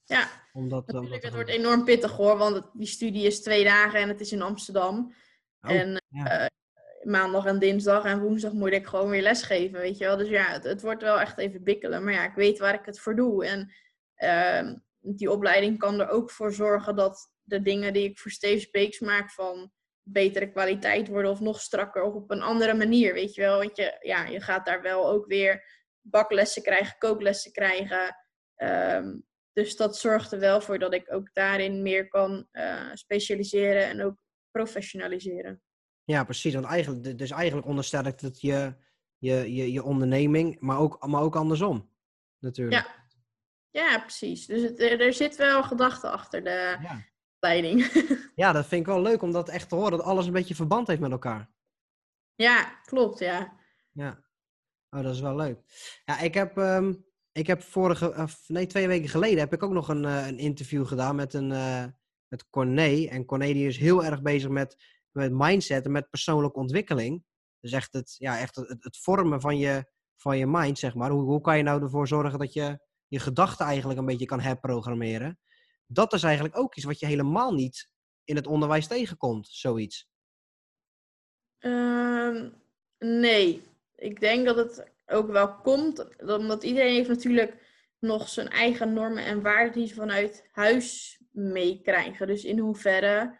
Ja, omdat, Natuurlijk, het wordt enorm pittig hoor, want die studie is twee dagen en het is in Amsterdam. Oh, en ja. uh, maandag en dinsdag en woensdag moet ik gewoon weer lesgeven, weet je wel. Dus ja, het, het, wordt wel echt even bikkelen. Maar ja, ik weet waar ik het voor doe. En uh, die opleiding kan er ook voor zorgen dat de dingen die ik voor Steve Beeks maak van betere kwaliteit worden of nog strakker of op een andere manier, weet je wel. Want je, ja, je gaat daar wel ook weer baklessen krijgen, kooklessen krijgen. Um, dus dat zorgt er wel voor dat ik ook daarin meer kan uh, specialiseren en ook professionaliseren. Ja, precies. Want eigenlijk, dus eigenlijk onderstel ik dat je, je, je, je onderneming, maar ook, maar ook andersom. Natuurlijk. Ja, ja precies. Dus het, er zit wel gedachte achter de ja. leiding. <laughs> ja, dat vind ik wel leuk om dat echt te horen, dat alles een beetje verband heeft met elkaar. Ja, klopt, ja. Ja. Oh, dat is wel leuk. Ja, ik heb, um, ik heb vorige, nee, twee weken geleden heb ik ook nog een, uh, een interview gedaan met een, uh, met Corné. En Corné die is heel erg bezig met met mindset en met persoonlijke ontwikkeling. Dus echt het, ja, echt het, het vormen van je, van je mind, zeg maar. Hoe, hoe kan je nou ervoor zorgen dat je je gedachten eigenlijk een beetje kan herprogrammeren? Dat is eigenlijk ook iets wat je helemaal niet in het onderwijs tegenkomt, zoiets. Um, nee, ik denk dat het ook wel komt, omdat iedereen heeft natuurlijk nog zijn eigen normen en waarden die ze vanuit huis meekrijgen. Dus in hoeverre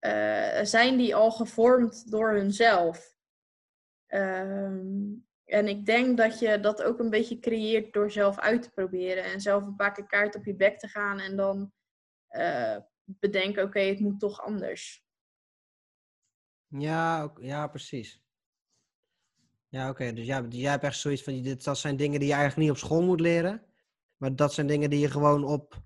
uh, zijn die al gevormd door hunzelf. Um, en ik denk dat je dat ook een beetje creëert door zelf uit te proberen. En zelf een paar keer kaart op je bek te gaan en dan uh, bedenken, oké, het moet toch anders. Ja, ja precies. Ja, oké. Dus, ja, dus jij hebt echt zoiets van, dit, dat zijn dingen die je eigenlijk niet op school moet leren. Maar dat zijn dingen die je gewoon op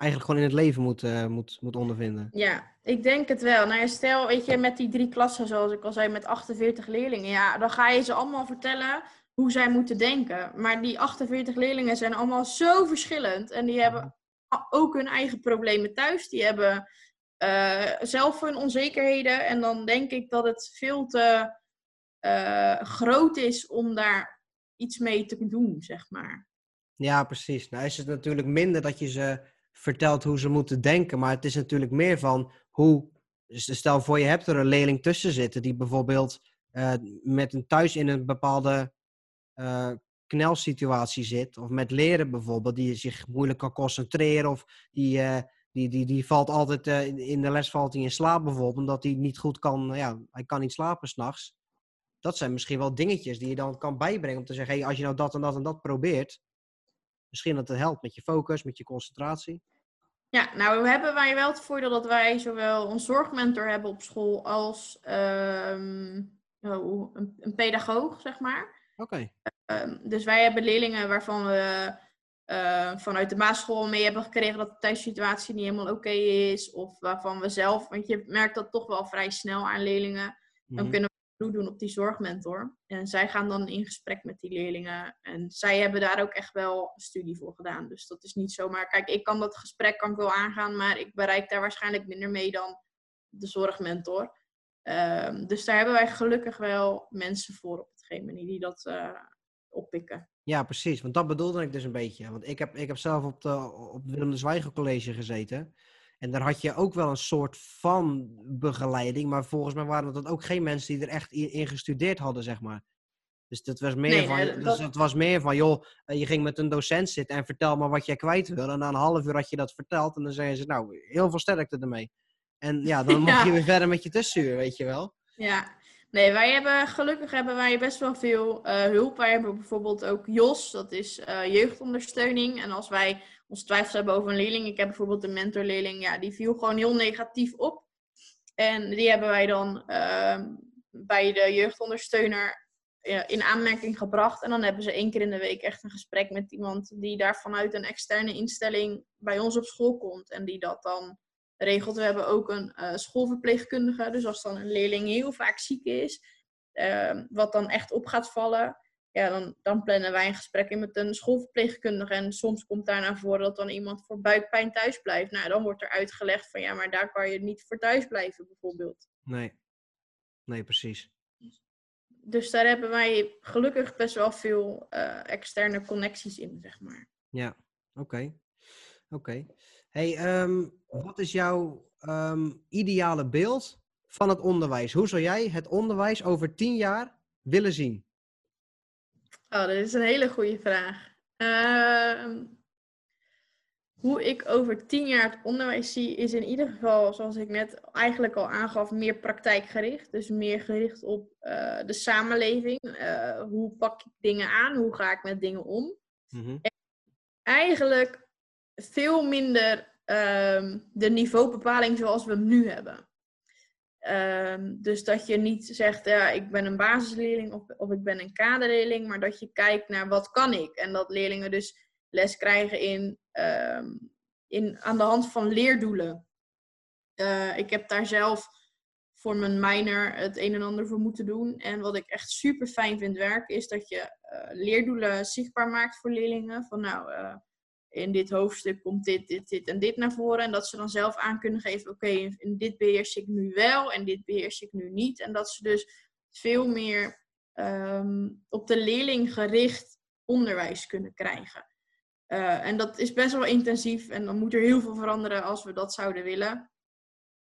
eigenlijk gewoon in het leven moet, uh, moet, moet ondervinden. Ja, ik denk het wel. Nou, stel, weet je, met die drie klassen, zoals ik al zei, met 48 leerlingen, ja, dan ga je ze allemaal vertellen hoe zij moeten denken. Maar die 48 leerlingen zijn allemaal zo verschillend en die hebben ook hun eigen problemen thuis. Die hebben uh, zelf hun onzekerheden en dan denk ik dat het veel te uh, groot is om daar iets mee te doen, zeg maar. Ja, precies. Nou is het natuurlijk minder dat je ze vertelt hoe ze moeten denken. Maar het is natuurlijk meer van hoe. Stel voor je hebt er een leerling tussen zitten die bijvoorbeeld uh, met een thuis in een bepaalde uh, knelsituatie zit, of met leren bijvoorbeeld, die zich moeilijk kan concentreren, of die, uh, die, die, die valt altijd, in de les valt hij in slaap bijvoorbeeld, omdat hij niet goed kan, ja, hij kan niet slapen s'nachts. Dat zijn misschien wel dingetjes die je dan kan bijbrengen om te zeggen, hey, als je nou dat en dat en dat probeert, misschien dat het helpt met je focus, met je concentratie. Ja, nou hebben wij wel het voordeel dat wij zowel een zorgmentor hebben op school als um, oh, een, een, pedagoog, zeg maar. Oké. Ehm, dus wij hebben leerlingen waarvan we uh, vanuit de basisschool mee hebben gekregen dat de thuissituatie niet helemaal oké is. Of waarvan we zelf, want je merkt dat toch wel vrij snel aan leerlingen. Dan mhm. kunnen we doen op die zorgmentor. En zij gaan dan in gesprek met die leerlingen. En zij hebben daar ook echt wel studie voor gedaan. Dus dat is niet zomaar. Kijk, ik kan dat gesprek kan ik wel aangaan, maar ik bereik daar waarschijnlijk minder mee dan de zorgmentor. Um, dus daar hebben wij gelukkig wel mensen voor op het manier die dat uh, oppikken. Ja, precies. Want dat bedoelde ik dus een beetje. Want ik heb, ik heb zelf op, de, op Willem de Zwijger College gezeten. En daar had je ook wel een soort van begeleiding. Maar volgens mij waren dat ook geen mensen die er echt in, gestudeerd hadden, zeg maar. Dus dat was meer van, nee, dus het was meer van, joh, eh, je ging met een docent zitten en vertel maar wat jij kwijt wil. En na een half uur had je dat verteld en dan zeiden ze, nou, heel veel sterkte ermee. En ja, <laughs> dan ja. mocht je weer verder met je tussenuur, weet je wel. Ja, Nee, wij hebben gelukkig hebben wij best wel veel uh, hulp. Wij hebben bijvoorbeeld ook JOS, dat is uh, jeugdondersteuning. En als wij ons twijfels hebben over een leerling, ik heb bijvoorbeeld een mentorleerling, ja, die viel gewoon heel negatief op. En die hebben wij dan uh, bij de jeugdondersteuner in aanmerking gebracht. En dan hebben ze één keer in de week echt een gesprek met iemand die daar vanuit een externe instelling bij ons op school komt. En die dat dan regelt. We hebben ook een uh, schoolverpleegkundige. Dus als dan een leerling heel vaak ziek is, uh, wat dan echt op gaat vallen, ja, dan, dan plannen wij een gesprek in met een schoolverpleegkundige. En soms komt daar naar voren dat dan iemand voor buikpijn thuis blijft. Nou, dan wordt er uitgelegd van ja, maar daar kan je niet voor thuis blijven, bijvoorbeeld. Nee, nee, precies. Dus daar hebben wij gelukkig best wel veel uh, externe connecties in, zeg maar. Ja, oké. Oké. Hey, um, wat is jouw um, ideale beeld van het onderwijs? Hoe zou jij het onderwijs over tien jaar willen zien? Oh, dat is een hele goede vraag. Uh, hoe ik over tien jaar het onderwijs zie, is in ieder geval, zoals ik net eigenlijk al aangaf, meer praktijkgericht. Dus meer gericht op uh, de samenleving. Uh, hoe pak ik dingen aan? Hoe ga ik met dingen om? Mm -hmm. eigenlijk veel minder um, de niveaubepaling zoals we hem nu hebben. Um, dus dat je niet zegt, ja, ik ben een basisleerling of, of ik ben een kaderleerling, maar dat je kijkt naar wat kan ik. En dat leerlingen dus les krijgen in, um, in, aan de hand van leerdoelen. Uh, ik heb daar zelf voor mijn minor het een en ander voor moeten doen. En wat ik echt super fijn vind werken, is dat je uh, leerdoelen zichtbaar maakt voor leerlingen. Van nou, uh, in dit hoofdstuk komt dit, dit, dit en dit naar voren. En dat ze dan zelf aan kunnen geven, oké, in dit beheers ik nu wel en dit beheers ik nu niet. En dat ze dus veel meer um, op de leerling gericht onderwijs kunnen krijgen. Uh, en dat is best wel intensief en dan moet er heel veel veranderen als we dat zouden willen.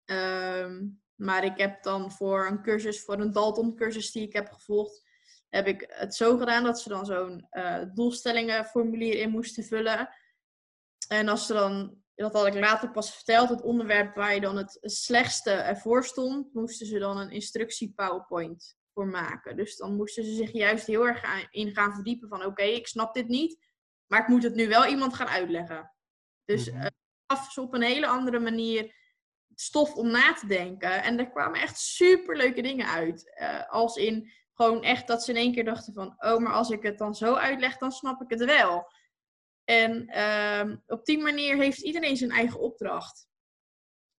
Um, maar ik heb dan voor een cursus, voor een Dalton cursus die ik heb gevolgd, heb ik het zo gedaan dat ze dan zo'n uh, doelstellingenformulier in moesten vullen. En als ze dan, dat had ik later pas verteld, het onderwerp waar je dan het slechtste ervoor stond, moesten ze dan een instructie PowerPoint voor maken. Dus dan moesten ze zich juist heel erg in gaan verdiepen van oké, ik snap dit niet, maar ik moet het nu wel iemand gaan uitleggen. Dus mm gaf ze op een hele andere manier stof om na te denken. En er kwamen echt super leuke dingen uit. Uh, als in gewoon echt dat ze in één keer dachten van, oh, maar als ik het dan zo uitleg, dan snap ik het wel. En uh, op die manier heeft iedereen zijn eigen opdracht.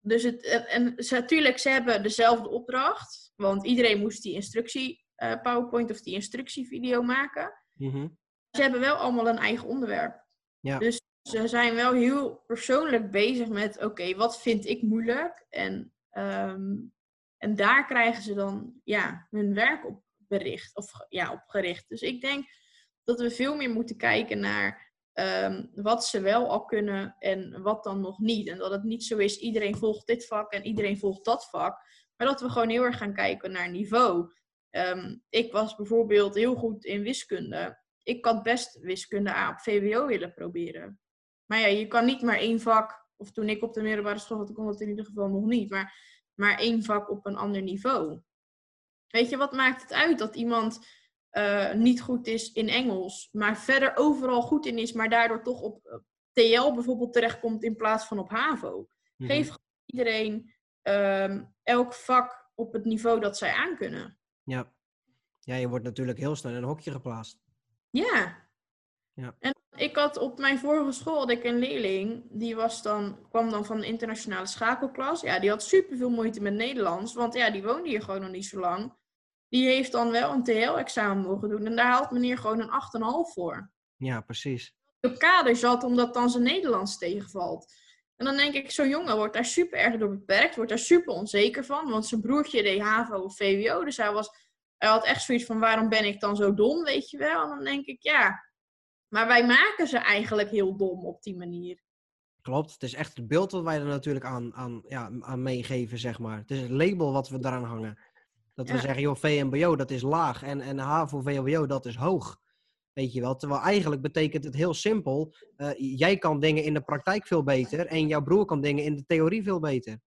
Dus het, en natuurlijk, ze hebben dezelfde opdracht. Want iedereen moest die instructie uh, PowerPoint of die instructievideo maken. Mm Ze hebben wel allemaal een eigen onderwerp. Ja. Dus ze zijn wel heel persoonlijk bezig met: oké, wat vind ik moeilijk? En, um, en daar krijgen ze dan ja, hun werk op bericht of ja, op gericht. Dus ik denk dat we veel meer moeten kijken naar um, wat ze wel al kunnen en wat dan nog niet. En dat het niet zo is, iedereen volgt dit vak en iedereen volgt dat vak. Maar dat we gewoon heel erg gaan kijken naar niveau. Um, ik was bijvoorbeeld heel goed in wiskunde. ik had best wiskunde A op VWO willen proberen. Maar ja, je kan niet maar één vak, of toen ik op de middelbare school had, kon dat in ieder geval nog niet, maar, maar één vak op een ander niveau. Weet je, wat maakt het uit dat iemand uh, niet goed is in Engels, maar verder overal goed in is, maar daardoor toch op TL bijvoorbeeld terechtkomt in plaats van op HAVO? Mhm. Geef iedereen um, elk vak op het niveau dat zij aankunnen. Ja. ja, je wordt natuurlijk heel snel in een hokje geplaatst. Ja. ja. En ik had op mijn vorige school had ik een leerling, die was dan, kwam dan van de internationale schakelklas. Ja, die had superveel moeite met Nederlands, want ja, die woonde hier gewoon nog niet zo lang. Die heeft dan wel een TL-examen mogen doen en daar haalt meneer gewoon een 8,5 voor. Ja, precies. Op kader zat omdat dan zijn Nederlands tegenvalt. En dan denk ik, zo'n jongen wordt daar super erg door beperkt, wordt daar super onzeker van, want zijn broertje deed HAVO of VWO, dus hij, was, hij had echt zoiets van, waarom ben ik dan zo dom, weet je wel? En dan denk ik, ja, maar wij maken ze eigenlijk heel dom op die manier. Klopt, het is echt het beeld wat wij er natuurlijk aan, aan, ja, aan meegeven, zeg maar. Het is het label wat we daaraan hangen. Dat we zeggen, joh, VMBO dat is laag en, en HAVO, VWO dat is hoog. Weet je wel, terwijl eigenlijk betekent het heel simpel. Uh, jij kan dingen in de praktijk veel beter en jouw broer kan dingen in de theorie veel beter.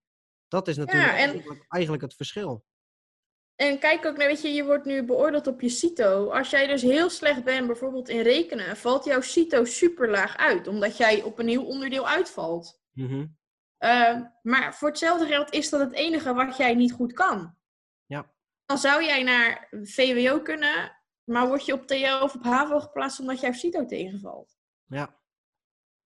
Dat is natuurlijk ja, en... eigenlijk, het verschil. En kijk ook naar, weet je, je wordt nu beoordeeld op je CITO. Als jij dus heel slecht bent, bijvoorbeeld in rekenen, valt jouw CITO super laag uit, omdat jij op een nieuw onderdeel uitvalt. Mm maar voor hetzelfde geld is dat het enige wat jij niet goed kan. Dan zou jij naar VWO kunnen, maar word je op TL of op HAVO geplaatst omdat jouw CITO tegenvalt. Ja.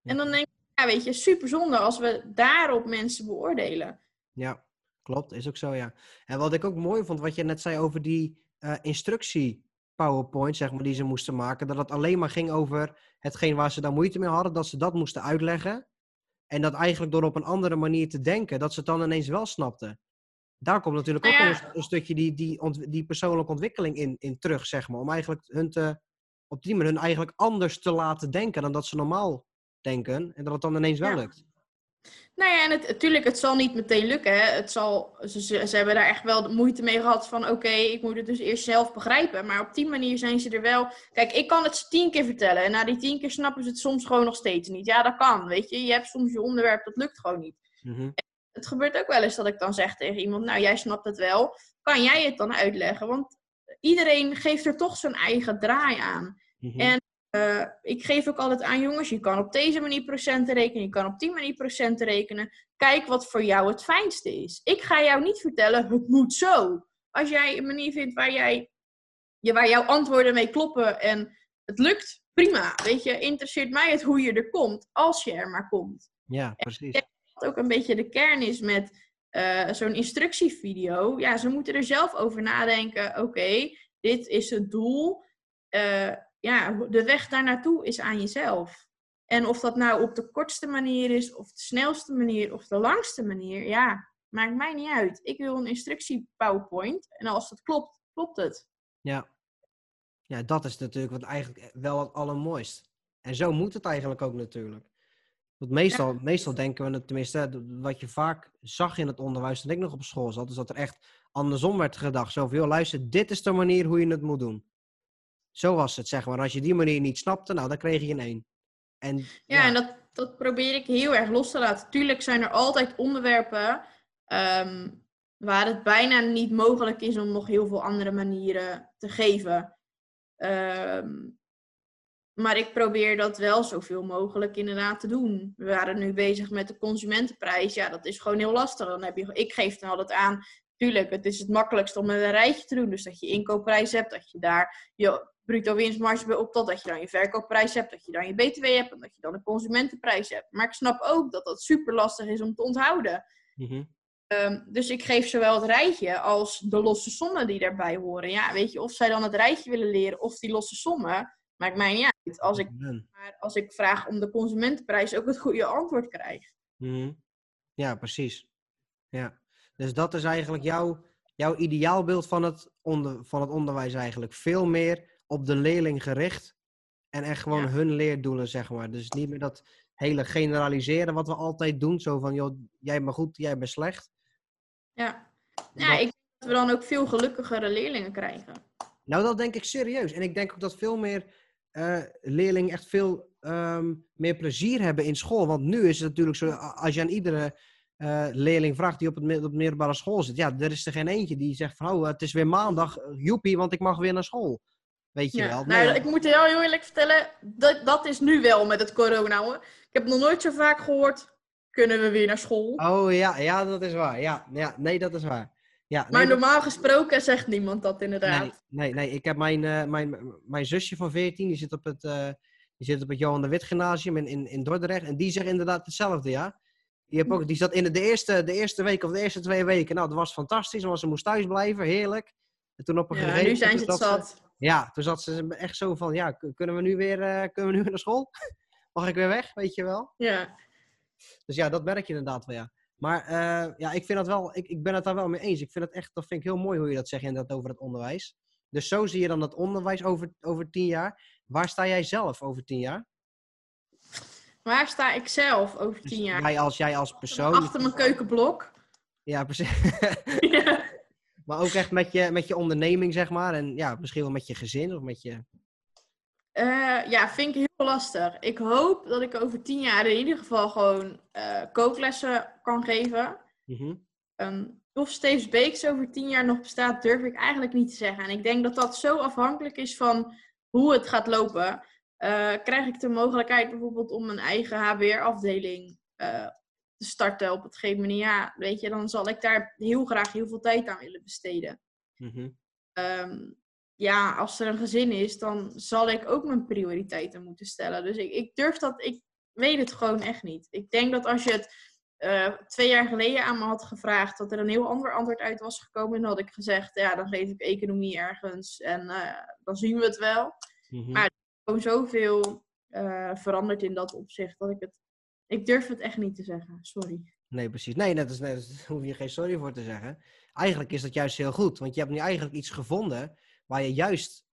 En dan denk ik, ja, weet je, super zonde als we daarop mensen beoordelen. Ja, klopt. Is ook zo, ja. En wat ik ook mooi vond, wat je net zei over die uh, instructie PowerPoint, zeg maar, die ze moesten maken. Dat het alleen maar ging over hetgeen waar ze daar moeite mee hadden, dat ze dat moesten uitleggen. En dat eigenlijk door op een andere manier te denken, dat ze het dan ineens wel snapten daar komt natuurlijk ook nou een, stukje die, die, die persoonlijke ontwikkeling in, in terug, zeg maar. Om eigenlijk hun te, op die manier hun eigenlijk anders te laten denken dan dat ze normaal denken. En dat het dan ineens wel lukt. Nou ja, en het, natuurlijk, het zal niet meteen lukken. Hè. Het zal, ze, ze hebben daar echt wel moeite mee gehad van... oké, ik moet het dus eerst zelf begrijpen. Maar op die manier zijn ze er wel... Kijk, ik kan het ze tien keer vertellen. En na die tien keer snappen ze het soms gewoon nog steeds niet. Ja, dat kan, weet je. Je hebt soms je onderwerp, dat lukt gewoon niet. Mm het gebeurt ook wel eens dat ik dan zeg tegen iemand, nou jij snapt het wel, kan jij het dan uitleggen? Want iedereen geeft er toch zijn eigen draai aan. Mhm. En uh, ik geef ook altijd aan jongens, je kan op deze manier procenten rekenen, je kan op die manier procenten rekenen. Kijk wat voor jou het fijnste is. Ik ga jou niet vertellen, het moet zo. Als jij een manier vindt waar, jij, waar jouw antwoorden mee kloppen en het lukt, prima. Weet je, interesseert mij het hoe je er komt, als je er maar komt. Ja, precies ook een beetje de kern is met uh, zo'n instructievideo. Ja, ze moeten er zelf over nadenken. Oké, dit is het doel. Uh, ja, de weg daar naartoe is aan jezelf. En of dat nou op de kortste manier is, of de snelste manier, of de langste manier, ja, maakt mij niet uit. Ik wil een instructie PowerPoint. En als het klopt, klopt het. Ja. Ja, dat is natuurlijk wat eigenlijk wel het allermooist. En zo moet het eigenlijk ook natuurlijk. Want meestal, meestal denken we, tenminste, wat je vaak zag in het onderwijs toen ik nog op school zat, is dat er echt andersom werd gedacht. Zo van, joh, luister, dit is de manier hoe je het moet doen. Zo was het, zeg maar. Als je die manier niet snapte, nou, dan kreeg je een 1. En, ja, ja, en dat, dat probeer ik heel erg los te laten. Tuurlijk zijn er altijd onderwerpen ehm, waar het bijna niet mogelijk is om nog heel veel andere manieren te geven. Um, maar ik probeer dat wel zoveel mogelijk inderdaad te doen. We waren nu bezig met de consumentenprijs. Ja, dat is gewoon heel lastig. Dan heb je, ik geef dan altijd aan, tuurlijk, het is het makkelijkst om een rijtje te doen. Dus dat je inkoopprijs hebt, dat je daar je bruto winstmarge bij optelt, dat je dan je verkoopprijs hebt, dat je dan je btw hebt en dat je dan de consumentenprijs hebt. Maar ik snap ook dat dat super lastig is om te onthouden. Mhm. Ehm, dus ik geef zowel het rijtje als de losse sommen die daarbij horen. Ja, weet je, of zij dan het rijtje willen leren of die losse sommen, Maakt mij niet uit. Als ik, maar als ik vraag om de consumentenprijs ook het goede antwoord krijg. Mhm. Ja, precies. Ja. Dus dat is eigenlijk jouw, jouw ideaalbeeld van het, onder, van het onderwijs eigenlijk. Veel meer op de leerling gericht. En echt gewoon hun leerdoelen, zeg maar. Dus niet meer dat hele generaliseren wat we altijd doen. Zo van, joh, jij bent goed, jij bent slecht. Ja, ja ik denk dat we dan ook veel gelukkigere leerlingen krijgen. Nou, dat denk ik serieus. En ik denk ook dat veel meer uh, leerlingen echt veel ehm, meer plezier hebben in school. Want nu is het natuurlijk zo, als je aan iedere uh, leerling vraagt die op, het, op middelbare school zit, ja, er is er geen eentje die zegt van, oh, het is weer maandag, joepie, want ik mag weer naar school. Weet je wel? Nou, ik moet heel, heel eerlijk vertellen, dat, dat is nu wel met het corona hoor. Ik heb nog nooit zo vaak gehoord, kunnen we weer naar school? Oh ja, ja dat is waar. Ja, ja nee, dat is waar. Ja, maar normaal gesproken zegt niemand dat inderdaad. Nee, nee, nee. ik heb mijn, uh, mijn, mijn zusje van 14, die zit op het, uh, die zit op het Johan de Wit Gymnasium in, in, in Dordrecht. En die zegt inderdaad hetzelfde, ja. Die, heb ook, die zat in de, de, eerste, de eerste week of de eerste twee weken. Nou, dat was fantastisch, want ze moest thuis blijven, heerlijk. En toen op een ja, gegeven nu zijn ze het zat. ja, toen zat ze echt zo van, ja, kunnen we nu weer, uh, kunnen we nu weer naar school? <laughs> Mag ik weer weg, weet je wel? Ja. Dus ja, dat merk je inderdaad wel, ja. Maar uh, ja, ik, vind dat wel, ik, ik ben het daar wel mee eens. Ik vind het echt, dat vind ik heel mooi hoe je dat zegt inderdaad over het onderwijs. Dus zo zie je dan het onderwijs over, over tien jaar. Waar sta jij zelf over tien jaar? Waar sta ik zelf over dus tien jaar? Jij als, jij als persoon. Achter mijn keukenblok. Ja, precies. <laughs> ja. Maar ook echt met je, met je onderneming, zeg maar. En ja, misschien wel met je gezin of met je... Uh, ja, vind ik heel lastig. Ik hoop dat ik over tien jaar in ieder geval gewoon uh, kooklessen kan geven. Mm um, of Steves Beeks over tien jaar nog bestaat, durf ik eigenlijk niet te zeggen. En ik denk dat dat zo afhankelijk is van hoe het gaat lopen. Uh, krijg ik de mogelijkheid bijvoorbeeld om een eigen HBR-afdeling te starten op het gegeven moment? Ja, weet je, dan zal ik daar heel graag heel veel tijd aan willen besteden. Mm um, ja, als er een gezin is, dan zal ik ook mijn prioriteiten moeten stellen. Dus ik, ik durf dat, ik weet het gewoon echt niet. Ik denk dat als je het uh, twee jaar geleden aan me had gevraagd, dat er een heel ander antwoord uit was gekomen. En dan had ik gezegd, ja, dan geef ik economie ergens en uh, dan zien we het wel. Mm -hmm. Maar er is gewoon zoveel uh, veranderd in dat opzicht dat ik het, ik durf het echt niet te zeggen. Sorry. Nee, precies. Nee, daar <laughs> hoef je geen sorry voor te zeggen. Eigenlijk is dat juist heel goed, want je hebt nu eigenlijk iets gevonden waar je juist,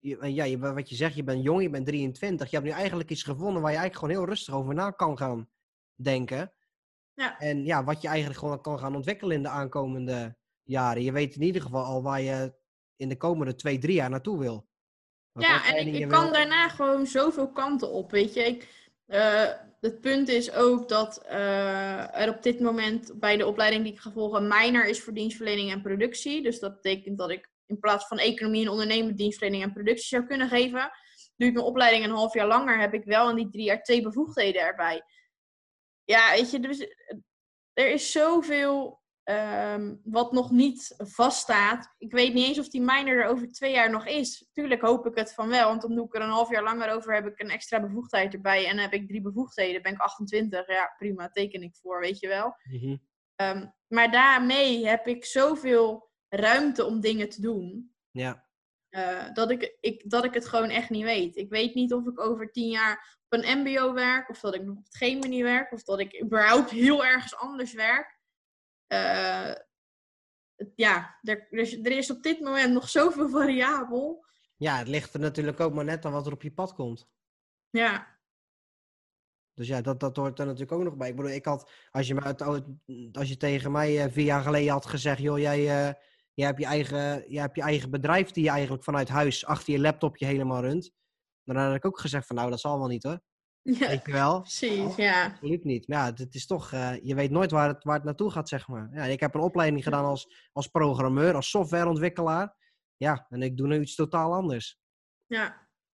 ja, je, wat je zegt, je bent jong, je bent 23. Je hebt nu eigenlijk iets gevonden waar je eigenlijk gewoon heel rustig over na kan gaan denken. Ja. En ja, wat je eigenlijk gewoon kan gaan ontwikkelen in de aankomende jaren. Je weet in ieder geval al waar je in de komende twee, drie jaar naartoe wil. ja, en ik, kan daarna gewoon zoveel kanten op, weet je. Ik, uh, het punt is ook dat uh, er op dit moment bij de opleiding die ik ga volgen, minor is voor dienstverlening en productie. Dus dat betekent dat ik in plaats van economie en ondernemen dienstverlening en productie zou kunnen geven. Ik mijn opleiding een half jaar langer, heb ik wel in die drie jaar twee bevoegdheden erbij. Ja, weet je, dus, er is zoveel um, wat nog niet vaststaat. Ik weet niet eens of die minor er over twee jaar nog is. Tuurlijk hoop ik het van wel, want dan doe ik er een half jaar langer over, heb ik een extra bevoegdheid erbij en heb ik drie bevoegdheden, ben ik 28. Ja, prima, teken ik voor, weet je wel. Mm um, maar daarmee heb ik zoveel ruimte om dingen te doen. Ja. Uh, dat, ik, ik, dat ik het gewoon echt niet weet. Ik weet niet of ik over tien jaar op een MBO werk, of dat ik nog op geen manier werk, of dat ik überhaupt heel ergens anders werk. Uh, ja, er, er, is op dit moment nog zoveel <laughs> variabel. Ja, het ligt er natuurlijk ook maar net aan wat er op je pad komt. Ja. Dus ja, dat, dat hoort er natuurlijk ook nog bij. Ik bedoel, ik had, als je, als je tegen mij uh, vier jaar geleden had gezegd, joh, jij, je hebt je, eigen, je hebt je eigen bedrijf die je eigenlijk vanuit huis achter je laptopje helemaal runt. Dan had ik ook gezegd van nou, dat zal wel niet hoor. Ja, Weet je wel? Precies, ja. Absoluut niet. Maar ja, het is toch, uh, je weet nooit waar het, waar het naartoe gaat, zeg maar. Ja, ik heb een opleiding gedaan als, als programmeur, als softwareontwikkelaar. Ja, en ik doe nu iets totaal anders. Ja.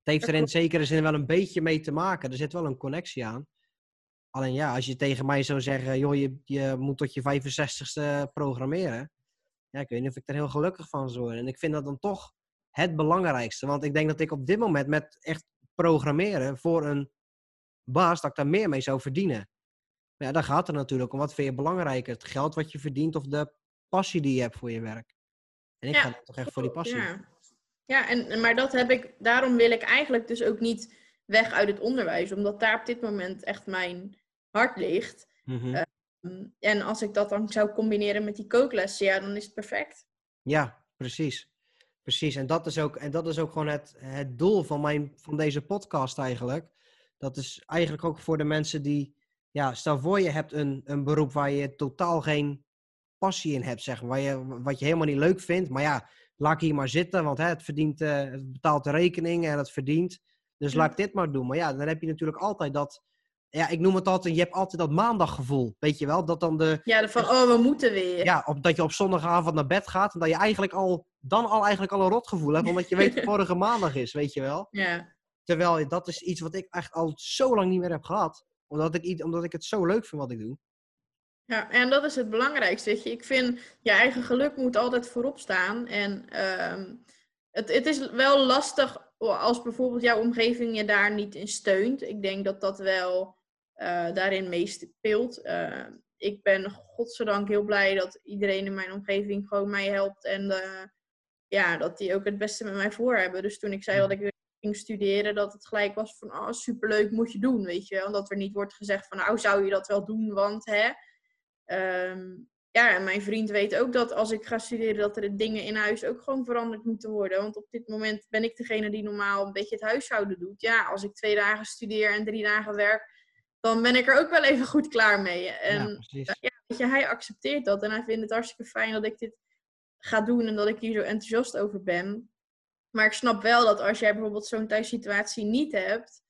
Het heeft er in zekere zin wel een beetje mee te maken. Er zit wel een connectie aan. Alleen ja, als je tegen mij zou zeggen, joh, je, je moet tot je 65ste programmeren ja, ik weet niet of ik er heel gelukkig van zou worden. En ik vind dat dan toch het belangrijkste. Want ik denk dat ik op dit moment met echt programmeren voor een baas, dat ik daar meer mee zou verdienen. Maar ja, daar gaat het natuurlijk om. Wat vind je belangrijker? Het geld wat je verdient of de passie die je hebt voor je werk? En ik ga toch echt voor die passie. Ja, ja en, maar dat heb ik, daarom wil ik eigenlijk dus ook niet weg uit het onderwijs. Omdat daar op dit moment echt mijn hart ligt. Mm en als ik dat dan zou combineren met die kooklessen, ja, dan is het perfect. Ja, precies. Precies. En dat is ook, en dat is ook gewoon het, het doel van, mijn, van deze podcast eigenlijk. Dat is eigenlijk ook voor de mensen die, ja, stel voor je hebt een, een beroep waar je totaal geen passie in hebt, zeg maar. Waar je, wat je helemaal niet leuk vindt. Maar ja, laat hier maar zitten, want hè, het, verdient, uh, het betaalt de rekening en het verdient. Dus laat ik dit maar doen. Maar ja, dan heb je natuurlijk altijd dat ja, ik noem het altijd, je hebt altijd dat maandaggevoel, weet je wel? Dat dan de... Ja, van, oh, we moeten weer. Ja, op, dat je op zondagavond naar bed gaat en dat je eigenlijk al, dan al eigenlijk al een rotgevoel hebt, omdat je weet dat <laughs> vorige maandag is, weet je wel? Ja. Terwijl dat is iets wat ik echt al zo lang niet meer heb gehad. Omdat ik, omdat ik het zo leuk vind wat ik doe. Ja, en dat is het belangrijkste. Weet je. Ik vind, je eigen geluk moet altijd voorop staan. En uh, het, het is wel lastig als bijvoorbeeld jouw omgeving je daar niet in steunt. Ik denk dat dat wel daarin meespeelt. Uh, ik ben godzijdank heel blij dat iedereen in mijn omgeving gewoon mij helpt. En uh, ja, dat die ook het beste met mij voor hebben. Dus toen ik zei dat ik ging studeren, dat het gelijk was van oh, superleuk, moet je doen, weet je. Omdat er niet wordt gezegd van nou zou je dat wel doen, want hè. Um, ja, en mijn vriend weet ook dat als ik ga studeren, dat er dingen in huis ook gewoon veranderd moeten worden. Want op dit moment ben ik degene die normaal een beetje het huishouden doet. Ja, als ik twee dagen studeer en drie dagen werk, dan ben ik er ook wel even goed klaar mee. En ja, ja, weet je, hij accepteert dat en hij vindt het hartstikke fijn dat ik dit ga doen en dat ik hier zo enthousiast over ben. Maar ik snap wel dat als jij bijvoorbeeld zo'n thuissituatie niet hebt,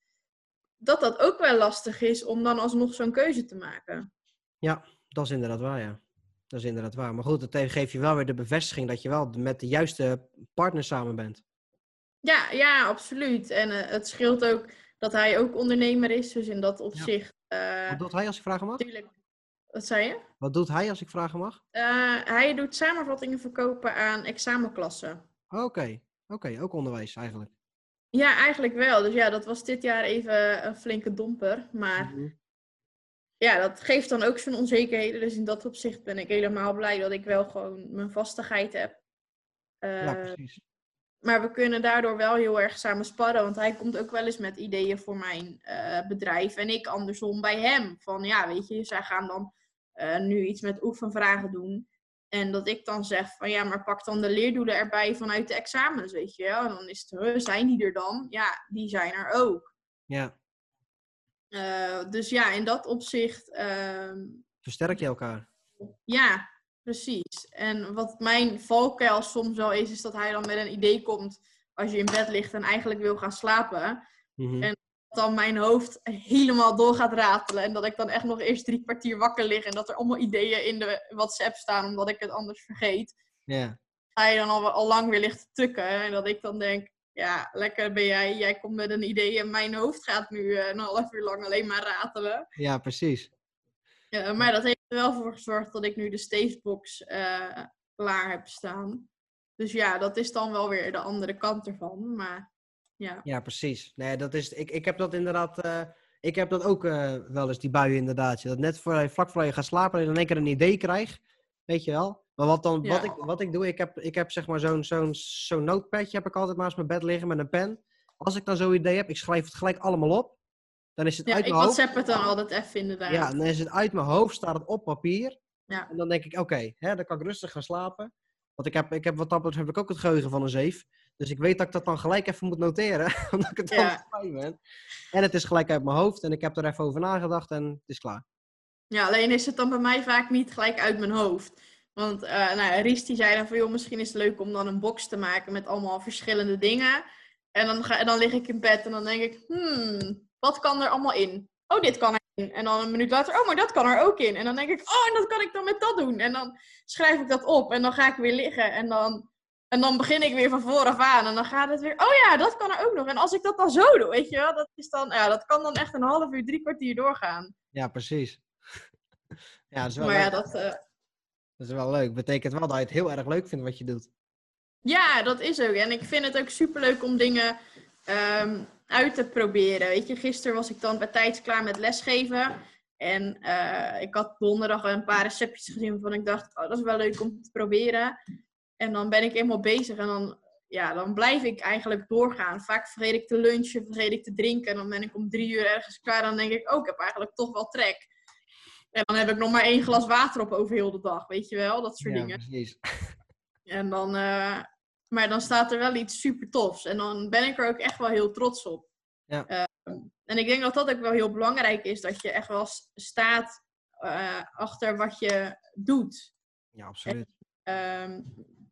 dat dat ook wel lastig is om dan alsnog zo'n keuze te maken. Ja, dat is inderdaad waar, ja. Dat is inderdaad waar. Maar goed, het geeft je wel weer de bevestiging dat je wel met de juiste partner samen bent. Ja, ja, absoluut. En uh, het scheelt ook dat hij ook ondernemer is. Dus in dat opzicht. Ja. Uh, Wat doet hij als ik vragen mag? Tuurlijk. Wat zei je? Wat doet hij als ik vragen mag? Uh, hij doet samenvattingen verkopen aan examenklassen. Oké, okay. oké, ook onderwijs eigenlijk. Ja, eigenlijk wel. Dus ja, dat was dit jaar even een flinke domper. Maar mm -hmm. ja, dat geeft dan ook zijn onzekerheden. Dus in dat opzicht ben ik helemaal blij dat ik wel gewoon mijn vastigheid heb. Uh, ja, precies. Maar we kunnen daardoor wel heel erg samen sparren. Want hij komt ook wel eens met ideeën voor mijn uh, bedrijf. En ik andersom bij hem. Van ja, weet je, zij gaan dan uh, nu iets met oefenvragen doen. En dat ik dan zeg van ja, maar pak dan de leerdoelen erbij vanuit de examens, weet je wel. En dan is het, huh, zijn die er dan? Ja, die zijn er ook. Ja. Uh, dus ja, in dat opzicht... Versterk je elkaar? Ja, Precies. En wat mijn valkuil soms wel is, is dat hij dan met een idee komt als je in bed ligt en eigenlijk wil gaan slapen. Mm -hmm. En dat dan mijn hoofd helemaal door gaat ratelen. En dat ik dan echt nog eerst drie kwartier wakker lig en dat er allemaal ideeën in de WhatsApp staan, omdat ik het anders vergeet. Ja. Yeah. Hij dan al, al lang weer ligt te tukken. En dat ik dan denk, ja, lekker ben jij. Jij komt met een idee en mijn hoofd gaat nu uh, een half uur lang alleen maar ratelen. Ja, precies. Maar dat heeft er wel voor gezorgd dat ik nu de Stavebox uh, klaar heb staan. Dus ja, dat is dan wel weer de andere kant ervan. Maar ja. Ja, precies. Nee, dat is, ik, ik heb dat inderdaad. Uh, ik heb dat ook uh, wel eens, die buien inderdaad. Dat net voor, vlak voor je gaat slapen, en dan één keer een idee krijgt. Weet je wel? Maar wat, dan, ja. wat, ik, wat ik doe, ik heb, ik heb zeg maar zo'n zo'n zo'n notepadje heb ik altijd naast mijn bed liggen met een pen. Als ik dan zo'n idee heb, ik schrijf het gelijk allemaal op. Dan is het ja, uit ik mijn WhatsApp het dan altijd even inderdaad. Ja, dan is het uit mijn hoofd, staat het op papier. Ja. En dan denk ik, oké, okay, dan kan ik rustig gaan slapen. Want ik heb, ik heb wat dat betreft heb ik ook het geheugen van een zeef. Dus ik weet dat ik dat dan gelijk even moet noteren. <laughs> omdat ik het dan Ja. ben. En het is gelijk uit mijn hoofd. En ik heb er even over nagedacht en het is klaar. Ja, alleen is het dan bij mij vaak niet gelijk uit mijn hoofd. Want uh, nou, Ries die zei dan van, joh, misschien is het leuk om dan een box te maken met allemaal verschillende dingen. En dan, ga, en dan lig ik in bed en dan denk ik, hmm, wat kan er allemaal in? Oh, dit kan erin. En dan een minuut later, oh, maar dat kan er ook in. En dan denk ik, oh, en dat kan ik dan met dat doen. En dan schrijf ik dat op en dan ga ik weer liggen. En dan, en dan begin ik weer van vooraf aan. En dan gaat het weer, oh ja, dat kan er ook nog. En als ik dat dan zo doe, weet je wel, dat, is dan, ja, dat kan dan echt een half uur, drie kwartier doorgaan. Ja, precies. <laughs> ja, dat is wel Maar ja, leuk. dat, eh, Dat is wel leuk. Betekent wel dat je het heel erg leuk vindt wat je doet. Ja, dat is ook. En ik vind het ook superleuk om dingen ehm, uit te proberen. Weet je, gisteren was ik dan bij tijds klaar met lesgeven. En eh, ik had donderdag een paar receptjes gezien waarvan ik dacht, oh, dat is wel leuk om te proberen. En dan ben ik eenmaal bezig en dan, ja, dan blijf ik eigenlijk doorgaan. Vaak vergeet ik te lunchen, vergeet ik te drinken. En dan ben ik om drie uur ergens klaar. Dan denk ik, oh, ik heb eigenlijk toch wel trek. En dan heb ik nog maar één glas water op over heel de dag, weet je wel? Dat soort ja, dingen. precies. <laughs> En dan, eh, maar dan staat er wel iets super tofs. En dan ben ik er ook echt wel heel trots op. Ja. Eh, en ik denk dat dat ook wel heel belangrijk is. Dat je echt wel staat eh, achter wat je doet. Ja, absoluut. Ehm,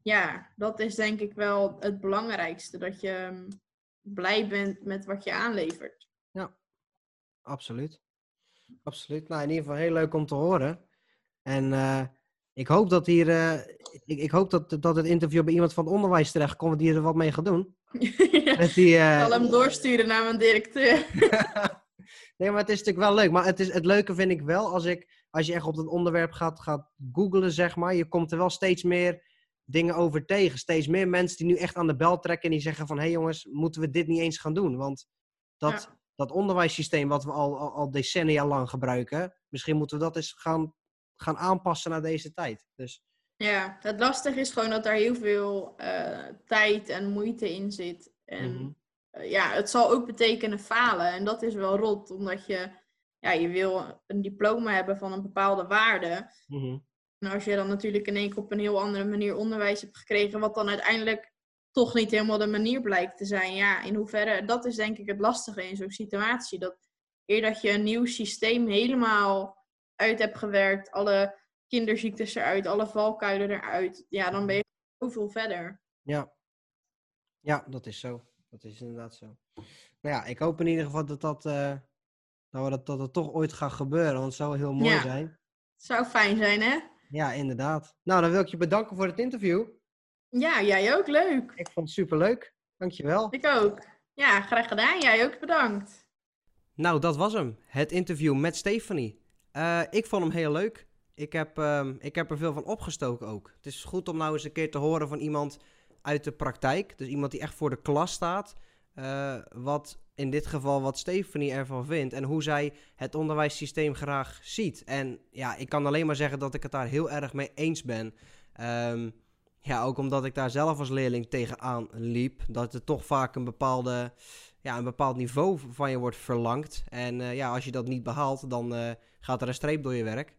ja, dat is denk ik wel het belangrijkste. Dat je, ehm, blij bent met wat je aanlevert. Ja, absoluut. Absoluut. Nou, in ieder geval heel leuk om te horen. En uh, ik hoop dat hier, uh, ik, ik, hoop dat, dat het interview bij iemand van het onderwijs terechtkomt die er wat mee gaat doen. <laughs> ja, die, uh... Ik zal hem doorsturen naar mijn directeur. <laughs> nee, maar het is natuurlijk wel leuk. Maar het, is, het leuke vind ik wel als, ik, als je echt op het onderwerp gaat, gaat googlen, zeg maar. Je komt er wel steeds meer dingen over tegen. Steeds meer mensen die nu echt aan de bel trekken en die zeggen van... hé hey jongens, moeten we dit niet eens gaan doen? Want dat, dat onderwijssysteem wat we al, al, al, decennia lang gebruiken... misschien moeten we dat eens gaan, gaan aanpassen naar deze tijd. Dus... Ja, het lastige is gewoon dat daar heel veel uh, tijd en moeite in zit. En mhm. uh, ja, het zal ook betekenen falen. En dat is wel rot, omdat je, ja, je wil een diploma hebben van een bepaalde waarde. Mm en als je dan natuurlijk in één keer op een heel andere manier onderwijs hebt gekregen, wat dan uiteindelijk toch niet helemaal de manier blijkt te zijn. Ja, in hoeverre, dat is denk ik het lastige in zo'n situatie. Dat eer dat je een nieuw systeem helemaal uit hebt gewerkt, alle kinderziektes eruit, alle valkuilen eruit, ja, dan ben je zoveel verder. Ja. ja, dat is zo. Dat is inderdaad zo. Nou ja, ik hoop in ieder geval dat dat, uh, dat, dat, dat het toch ooit gaat gebeuren, want het zou heel mooi ja. zijn. Het zou fijn zijn, hè? Ja, inderdaad. Nou, dan wil ik je bedanken voor het interview. Ja, jij ook. Leuk. Ik vond het superleuk. Dankjewel. Ik ook. Ja, graag gedaan. Jij ook bedankt. Nou, dat was hem. Het interview met Stephanie. Uh, ik vond hem heel leuk. Ik heb, uh, ik heb er veel van opgestoken ook. Het is goed om nou eens een keer te horen van iemand uit de praktijk. Dus iemand die echt voor de klas staat. Uh, wat in dit geval wat Stephanie ervan vindt en hoe zij het onderwijssysteem graag ziet. En ja, ik kan alleen maar zeggen dat ik het daar heel erg mee eens ben. Um, ja, ook omdat ik daar zelf als leerling tegenaan liep. Dat er toch vaak een, bepaalde, ja, een bepaald niveau van je wordt verlangd. En uh, ja, als je dat niet behaalt, dan gaat er een streep door je werk.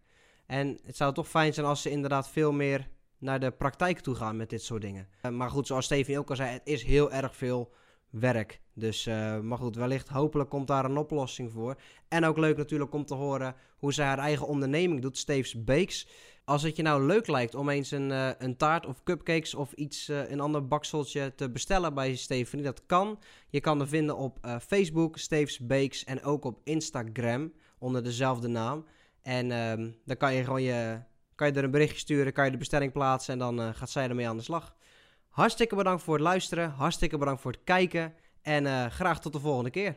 En het zou toch fijn zijn als ze inderdaad veel meer naar de praktijk toe gaan met dit soort dingen. Uh, maar goed, zoals Steven ook al zei, het is heel erg veel werk. Dus, uh, maar goed, wellicht, hopelijk komt daar een oplossing voor. En ook leuk natuurlijk om te horen hoe zij haar eigen onderneming doet, Steve's Bakes. Als het je nou leuk lijkt om eens een, uh, een taart of cupcakes of iets, een ander bakseltje te bestellen bij Stephanie, dat kan. Je kan er vinden op Facebook, Steve's Bakes, en ook op Instagram onder dezelfde naam. En ehm, dan kan je gewoon je, kan je er een berichtje sturen, kan je de bestelling plaatsen en dan gaat zij ermee aan de slag. Hartstikke bedankt voor het luisteren. Hartstikke bedankt voor het kijken. En uh, graag tot de volgende keer.